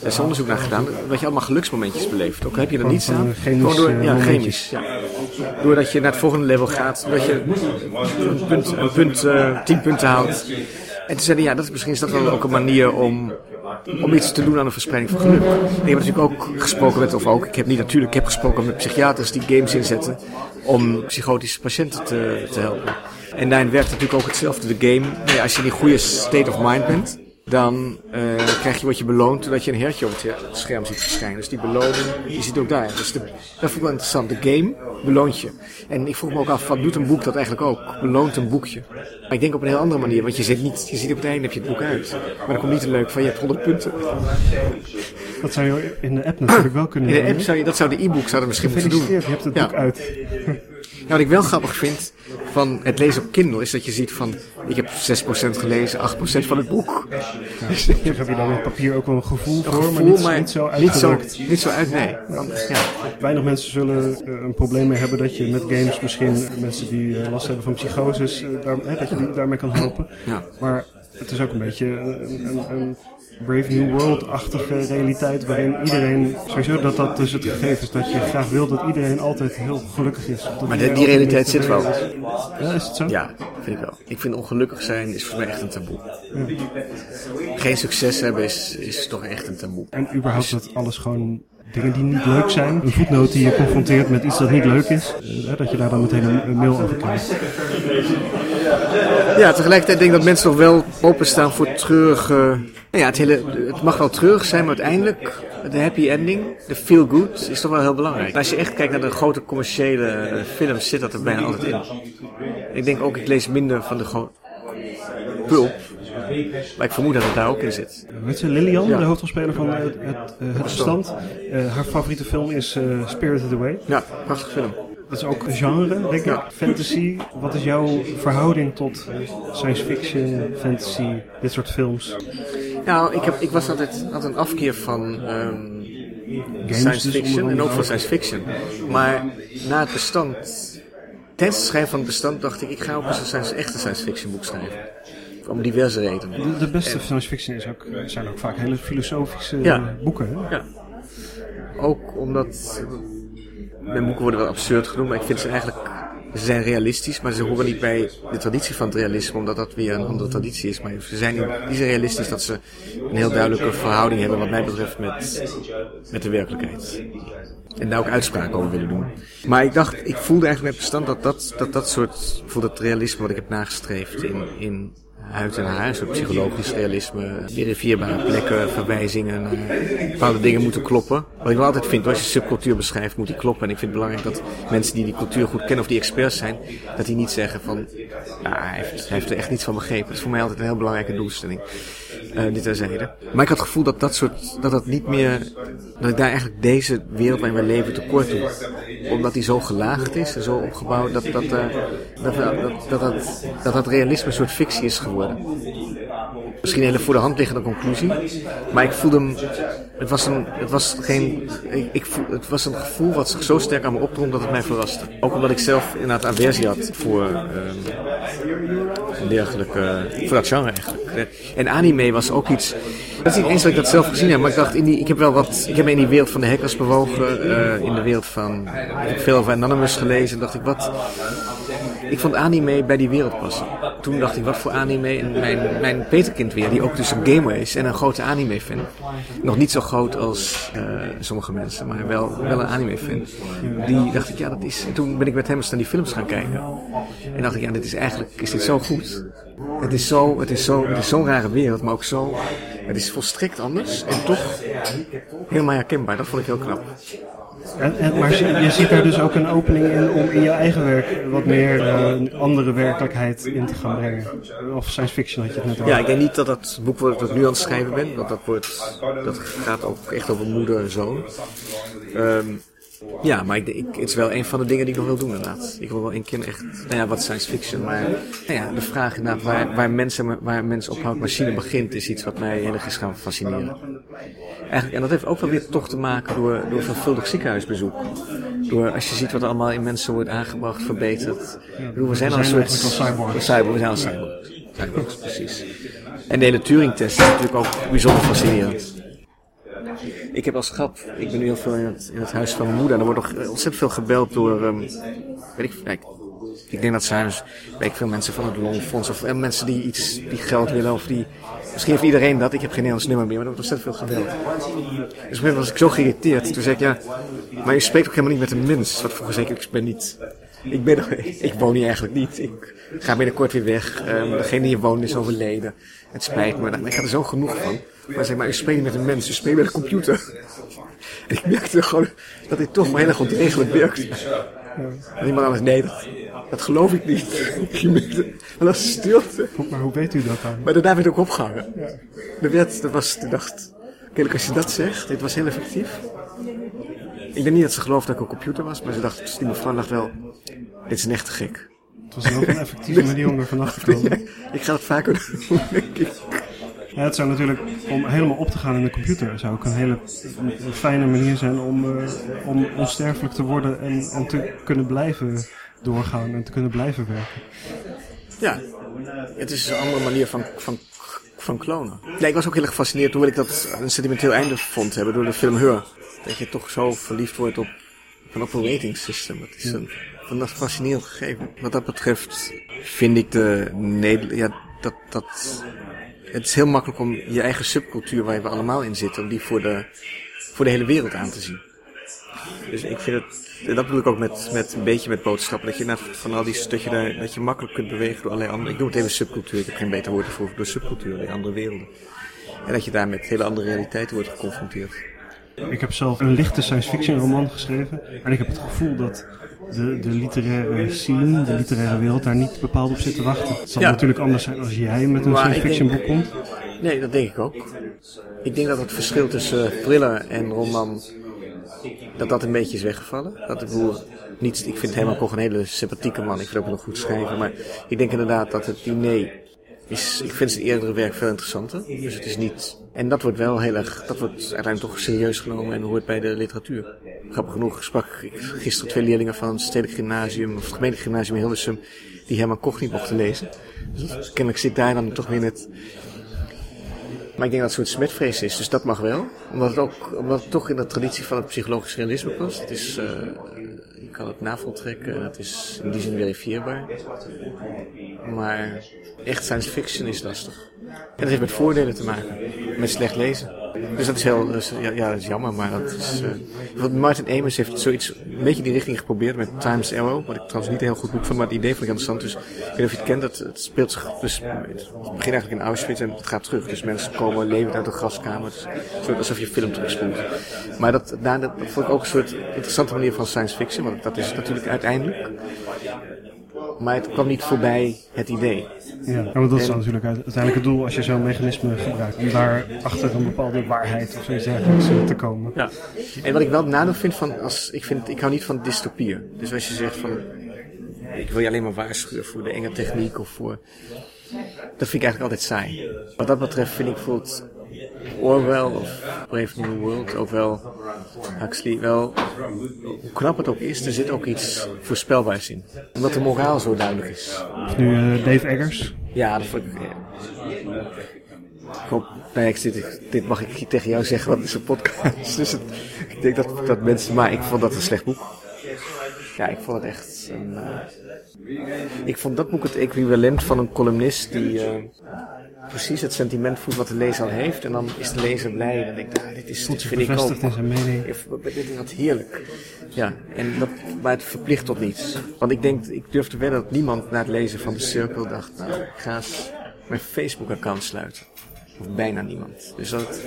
er is onderzoek naar gedaan, dat je allemaal geluksmomentjes beleeft. Ook heb je er niet staan. Gewoon door, ja, chemisch. Ja. Doordat je naar het volgende level gaat. Doordat je een punt, een punt uh, tien punten haalt. En toen zeiden ja, dat is, misschien is dat wel ook een manier om, om iets te doen aan de verspreiding van geluk. Ik heb natuurlijk ook gesproken met, of ook, ik heb niet natuurlijk, ik heb gesproken met psychiaters die games inzetten om psychotische patiënten te, te helpen. En daarin werkt natuurlijk ook hetzelfde. De game, nee, als je in een goede state of mind bent, dan uh, krijg je wat je beloont doordat je een hertje op het scherm ziet verschijnen. Dus die beloning, die zit ook daar. Dus de, dat vond ik wel interessant. De game beloont je. En ik vroeg me ook af, wat doet een boek dat eigenlijk ook? Beloont een boekje. Maar ik denk op een heel andere manier, want je ziet, niet, je ziet op het einde heb je het boek uit. Maar dan komt niet te leuk van je hebt 100 punten. Dat zou je in de app natuurlijk wel kunnen In de doen. app zou je, dat zou de e-book zouden misschien moeten doen. Je hebt het Ja. boek uit. Nou, wat ik wel grappig vind van het lezen op Kindle is dat je ziet van, ik heb 6% gelezen, 8% van het boek. Dus Heb je dan op papier ook wel een gevoel voor, gevoel, maar niet, maar niet zo niet zo, uitgedrukt. niet zo uit, nee. Ja. Weinig mensen zullen eh, een probleem mee hebben dat je met games misschien eh, mensen die eh, last hebben van psychoses, daar, hè, dat je die daarmee kan helpen. Ja. Maar het is ook een beetje een, een, een Brave New World-achtige realiteit waarin iedereen, sowieso dat dat dus het gegeven is, dat je graag wil dat iedereen altijd heel gelukkig is. Maar die realiteit zit wel. Ja, is het zo? Ja, vind ik wel. Ik vind ongelukkig zijn is voor mij echt een taboe. Geen succes hebben is, is toch echt een taboe. En überhaupt dat alles gewoon dingen die niet leuk zijn. Een voetnoot die je confronteert met iets dat niet leuk is. eh, dat je daar dan meteen een, mail over krijgt. Ja, tegelijkertijd denk ik dat mensen nog wel openstaan voor treurige... Nou ja, het, hele, het mag wel treurig zijn, maar uiteindelijk de happy ending, de feel good, is toch wel heel belangrijk. Als je echt kijkt naar de grote commerciële eh, films, zit dat er bijna altijd in. Ik denk ook, ik lees minder van de pulp. Maar ik vermoed dat het daar ook in zit. Weet je, Lilian, Ja. de hoofdrolspeler van het, het, eh, het bestand. eh, haar favoriete film is eh, Spirited Away. Ja, prachtig film. Dat is ook genre, denk ik. Ja. Fantasy. Wat is jouw verhouding tot science fiction, fantasy, dit soort films? Nou, ik, heb, ik was altijd, had een afkeer van Games science dus fiction en ook van science fiction. Maar na het bestand, tijdens het schrijven van het bestand dacht ik, ik ga ook eens een science, echte science fiction boek schrijven. Om diverse redenen. De, beste science fiction is ook, zijn ook vaak hele filosofische Ja. boeken. Hè? Ja. Ook omdat mijn boeken worden wel absurd genoemd, maar ik vind ze eigenlijk ze zijn realistisch, maar ze horen niet bij de traditie van het realisme, omdat dat weer een andere traditie is. Maar ze zijn, die zijn realistisch dat ze een heel duidelijke verhouding hebben, wat mij betreft, met, met de werkelijkheid. En daar ook uitspraken over willen doen. Maar ik dacht, ik voelde eigenlijk met bestand dat dat, dat, dat soort, bijvoorbeeld het realisme wat ik heb nagestreefd in, in huid en haar, soort psychologisch realisme, verifieerbare plekken, verwijzingen naar bepaalde dingen moeten kloppen. Wat ik wel altijd vind, als je subcultuur beschrijft, moet die kloppen. En ik vind het belangrijk dat mensen die die cultuur goed kennen of die experts zijn, dat die niet zeggen van, nou, hij heeft, hij heeft er echt niets van begrepen. Dat is voor mij altijd een heel belangrijke doelstelling. Eh dit terzijde. Maar ik had het gevoel dat dat soort, dat dat niet meer, dat ik daar eigenlijk deze wereld waarin wij leven tekort doe. Omdat die zo gelaagd is en zo opgebouwd, dat dat, eh, dat, dat, dat, dat, dat, dat realisme een soort fictie is geworden. Misschien een hele voor de hand liggende conclusie. Maar ik voelde hem. Het was, een, het was geen. Ik, voel, het was een gevoel wat zich zo sterk aan me opdrong dat het mij verraste. Ook omdat ik zelf inderdaad aversie had voor. een dergelijke. voor dat genre eigenlijk. En anime was ook iets. Dat is niet eens dat ik dat zelf gezien heb, maar ik dacht, in die, ik heb wel wat. Ik heb me in die wereld van de hackers bewogen. eh, in de wereld van. Ik heb veel over Anonymous gelezen. En dacht ik, wat. Ik vond anime bij die wereld passen. Toen dacht ik, wat voor anime? En mijn, mijn peterkind weer, die ook dus een gamer is en een grote anime fan. Nog niet zo groot als eh, sommige mensen, maar wel, wel een anime fan. Die dacht ik, ja, dat is... En toen ben ik met hem eens naar die films gaan kijken. En dacht ik, ja, dit is eigenlijk, is dit zo goed? Het is zo, het is zo, het is zo'n rare wereld, maar ook zo... Het is volstrekt anders en toch helemaal herkenbaar. Dat vond ik heel knap. En, en, maar je, ziet daar dus ook een opening in om in je eigen werk wat meer uh, andere werkelijkheid in te gaan brengen. Of science fiction had je het net over. Ja, ik denk niet dat dat boek dat ik nu aan het schrijven ben, want dat, wordt, dat gaat ook echt over moeder en zoon. Um, ja, maar ik, ik, het is wel een van de dingen die ik nog wil doen inderdaad. Ik wil wel een keer echt, nou ja, wat science fiction, maar nou ja, de vraag inderdaad waar, waar mensen, waar mensen ophoudt machine begint, is iets wat mij heel erg is gaan fascineren. Eigenlijk, en dat heeft ook wel weer toch te maken door, door veelvuldig ziekenhuisbezoek. Door, als je ziet wat er allemaal in mensen wordt aangebracht, verbeterd. Ja, bedoel, we zijn al een soort cyborgs. cyborgs, we zijn al cyborgs. Cyborgs, precies. En de hele Turing-test is natuurlijk ook bijzonder fascinerend. Ik heb als grap, ik ben nu heel veel in het, in het huis van mijn moeder. En er wordt nog ontzettend veel gebeld door, um, weet ik, ik denk dat zijn dus, weet ik veel mensen van het Longfonds of eh, mensen die iets, die geld willen of die, misschien heeft iedereen dat. Ik heb geen Nederlands nummer meer, maar er wordt ontzettend veel gebeld. Dus op een was ik zo geïrriteerd. Toen zei ik, ja, maar je spreekt ook helemaal niet met een mens. Wat vroeger zei ik, ben niet, ik ben, ik woon hier eigenlijk niet. Ik ga binnenkort weer weg. Um, degene die hier woont is overleden. Het spijt me, ik had er zo genoeg van. Maar zeg maar, je spreekt met een mens, je spreekt met een computer. En ik merkte gewoon dat dit toch maar heel erg ontregelijk werkt. En iemand anders, nee, dat, dat geloof ik niet. Maar dat is stilte. Maar hoe weet u dat dan? Maar daarna werd ook opgehangen. Er werd, dat was, ik dacht, kijk, als je dat zegt, dit was heel effectief. Ik denk niet dat ze geloofde dat ik een computer was, maar ze dacht, die mevrouw dacht wel, dit is een echte gek. Het was ook een effectieve manier om er vanaf te komen. ik ga het vaker doen, denk ik. Ja, het zou natuurlijk, om helemaal op te gaan in de computer, zou ook een hele een fijne manier zijn om, uh, om onsterfelijk te worden en, en te kunnen blijven doorgaan en te kunnen blijven werken. Ja, het is een andere manier van, van, van klonen. Ja, ik was ook heel erg gefascineerd toen ik dat een sentimenteel einde vond hebben door de film Her. Dat je toch zo verliefd wordt op een operating system. Dat is een, een fascinerend gegeven. Wat dat betreft vind ik de Nederland, ja, dat, dat het is heel makkelijk om je eigen subcultuur waar we allemaal in zitten, om die voor de, voor de hele wereld aan te zien. Dus ik vind het, en dat bedoel ik ook met, met een beetje met boodschappen, dat je net van al die, dat je, daar, dat je makkelijk kunt bewegen door allerlei andere, ik noem het even subcultuur, ik heb geen beter woord voor, door subcultuur, in andere werelden. En dat je daar met hele andere realiteiten wordt geconfronteerd. Ik heb zelf een lichte science fiction roman geschreven en ik heb het gevoel dat de, de literaire scene, de literaire wereld daar niet bepaald op zit te wachten. Het zal ja. natuurlijk anders zijn als jij met een science fiction boek komt. Nee, dat denk ik ook. Ik denk dat het verschil tussen thriller en roman, dat dat een beetje is weggevallen. Dat ik bedoel, niet, ik vind Herman Koch een hele sympathieke man, ik vind ook wel goed schrijven, maar ik denk inderdaad dat het diner ik vind zijn eerdere werk veel interessanter. Dus het is niet, en dat wordt wel heel erg, dat wordt uiteindelijk toch serieus genomen en hoort bij de literatuur. Grappig genoeg sprak ik gisteren twee leerlingen van het Stedelijk Gymnasium, of het gemeentelijk gymnasium in Hilversum, die Herman Koch niet mochten lezen. Dus kennelijk zit daar dan toch weer net maar ik denk dat het een soort smetvrees is, dus dat mag wel. Omdat het, ook, omdat het toch in de traditie van het psychologisch realisme past. Het is, je kan het navoltrekken en het is in die zin verifieerbaar. Maar echt science fiction is lastig. En dat heeft met voordelen te maken. Met slecht lezen. Dus dat is heel, dus, ja, ja, dat is jammer, maar dat is... Uh, Martin Amos heeft zoiets, een beetje die richting geprobeerd met Times Arrow. Wat ik trouwens niet een heel goed boek van, maar het idee vond ik interessant. Dus ik weet niet of je het kent, dat, het speelt zich, dus het begint eigenlijk in Auschwitz en het gaat terug. Dus mensen komen levend uit de gaskamer. Dus, alsof je film terugspoelt. Maar dat, daar, dat vond ik ook een soort interessante manier van science fiction, want dat is natuurlijk uiteindelijk. Maar het kwam niet voorbij het idee. Ja, want dat is dan natuurlijk uiteindelijk het doel als je zo'n mechanisme gebruikt. Om daar achter een bepaalde waarheid of zoiets dergelijks te komen. Ja. En wat ik wel het nadeel vind van, als, ik, vind, ik hou niet van dystopieën. Dus als je zegt van, ik wil je alleen maar waarschuwen voor de enge techniek of voor... Dat vind ik eigenlijk altijd saai. Wat dat betreft vind ik bijvoorbeeld Orwell of Brave New World, ook wel Huxley, wel, hoe knap het ook is, er zit ook iets voorspelbaars in. Omdat de moraal zo duidelijk is. Of nu uh, Dave Eggers? Ja, dat vond ik... Ja. Ik hoop, nee, ik zit, dit mag ik tegen jou zeggen, want het is een podcast. Dus het, ik denk dat, dat mensen, maar ik vond dat een slecht boek. Ja, ik vond het echt een, uh, ik vond dat boek het equivalent van een columnist die, uh, precies het sentiment voelt wat de lezer al heeft. En dan is de lezer blij. En denkt ah, dit, is, dit vind ik ook. in zijn mening. Dit is wat heerlijk. Ja, en dat, maar het verplicht tot niets. Want ik denk, ik durf te wedden dat niemand na het lezen van de cirkel dacht, nou, ik ga eens mijn Facebook-account sluiten. Of bijna niemand. Dus dat,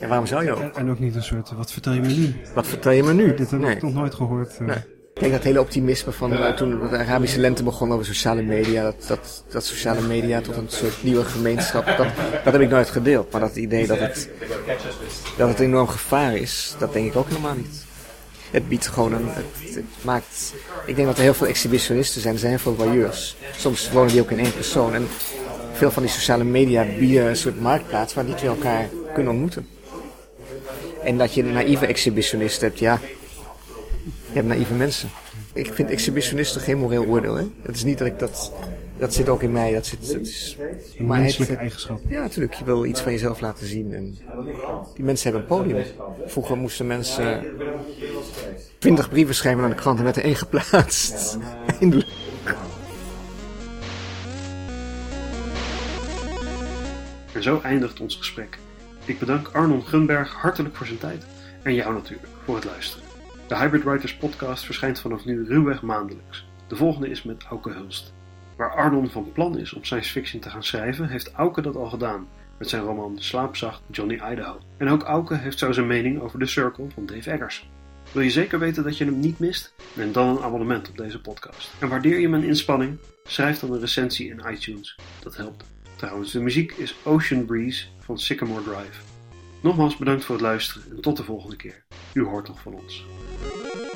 en waarom zou je ook? En, ook niet een soort, wat vertel je me nu? Wat vertel je me nu? Dit heb Nee. ik nog nooit gehoord. eh. Nee. Ik denk dat hele optimisme van eh, toen de Arabische lente begon over sociale media, dat, dat, dat sociale media tot een soort nieuwe gemeenschap, dat, dat heb ik nooit gedeeld. Maar dat idee dat het, dat het een enorm gevaar is, dat denk ik ook helemaal niet. Het biedt gewoon een, het, maakt, ik denk dat er heel veel exhibitionisten zijn, er zijn heel veel voyeurs. Soms wonen die ook in één persoon en veel van die sociale media bieden een soort marktplaats waar die twee elkaar kunnen ontmoeten. En dat je naïeve exhibitionist hebt, ja, je hebt naïeve mensen. Ik vind exhibitionisten geen moreel oordeel. Hè? Het is niet dat ik dat. Dat zit ook in mij. Dat zit, dat is, Een maar het- menselijke eigenschap. ja, natuurlijk. Je wil iets van jezelf laten zien. En die mensen hebben een podium. Vroeger moesten mensen twintig brieven schrijven aan de krant en werd er één geplaatst. In de- En zo eindigt ons gesprek. Ik bedank Arnon Gunberg hartelijk voor zijn tijd en jou natuurlijk voor het luisteren. De Hybrid Writers podcast verschijnt vanaf nu ruwweg maandelijks. De volgende is met Auke Hulst. Waar Arnon van plan is om science fiction te gaan schrijven, heeft Auke dat al gedaan met zijn roman Slaapzacht Johnny Idaho. En ook Auke heeft zo zijn mening over The Circle van Dave Eggers. Wil je zeker weten dat je hem niet mist? Neem dan een abonnement op deze podcast. En waardeer je mijn inspanning? Schrijf dan een recensie in iTunes. Dat helpt. Trouwens, de muziek is Ocean Breeze van Sycamore Drive. Nogmaals bedankt voor het luisteren en tot de volgende keer. U hoort nog van ons. Thank you.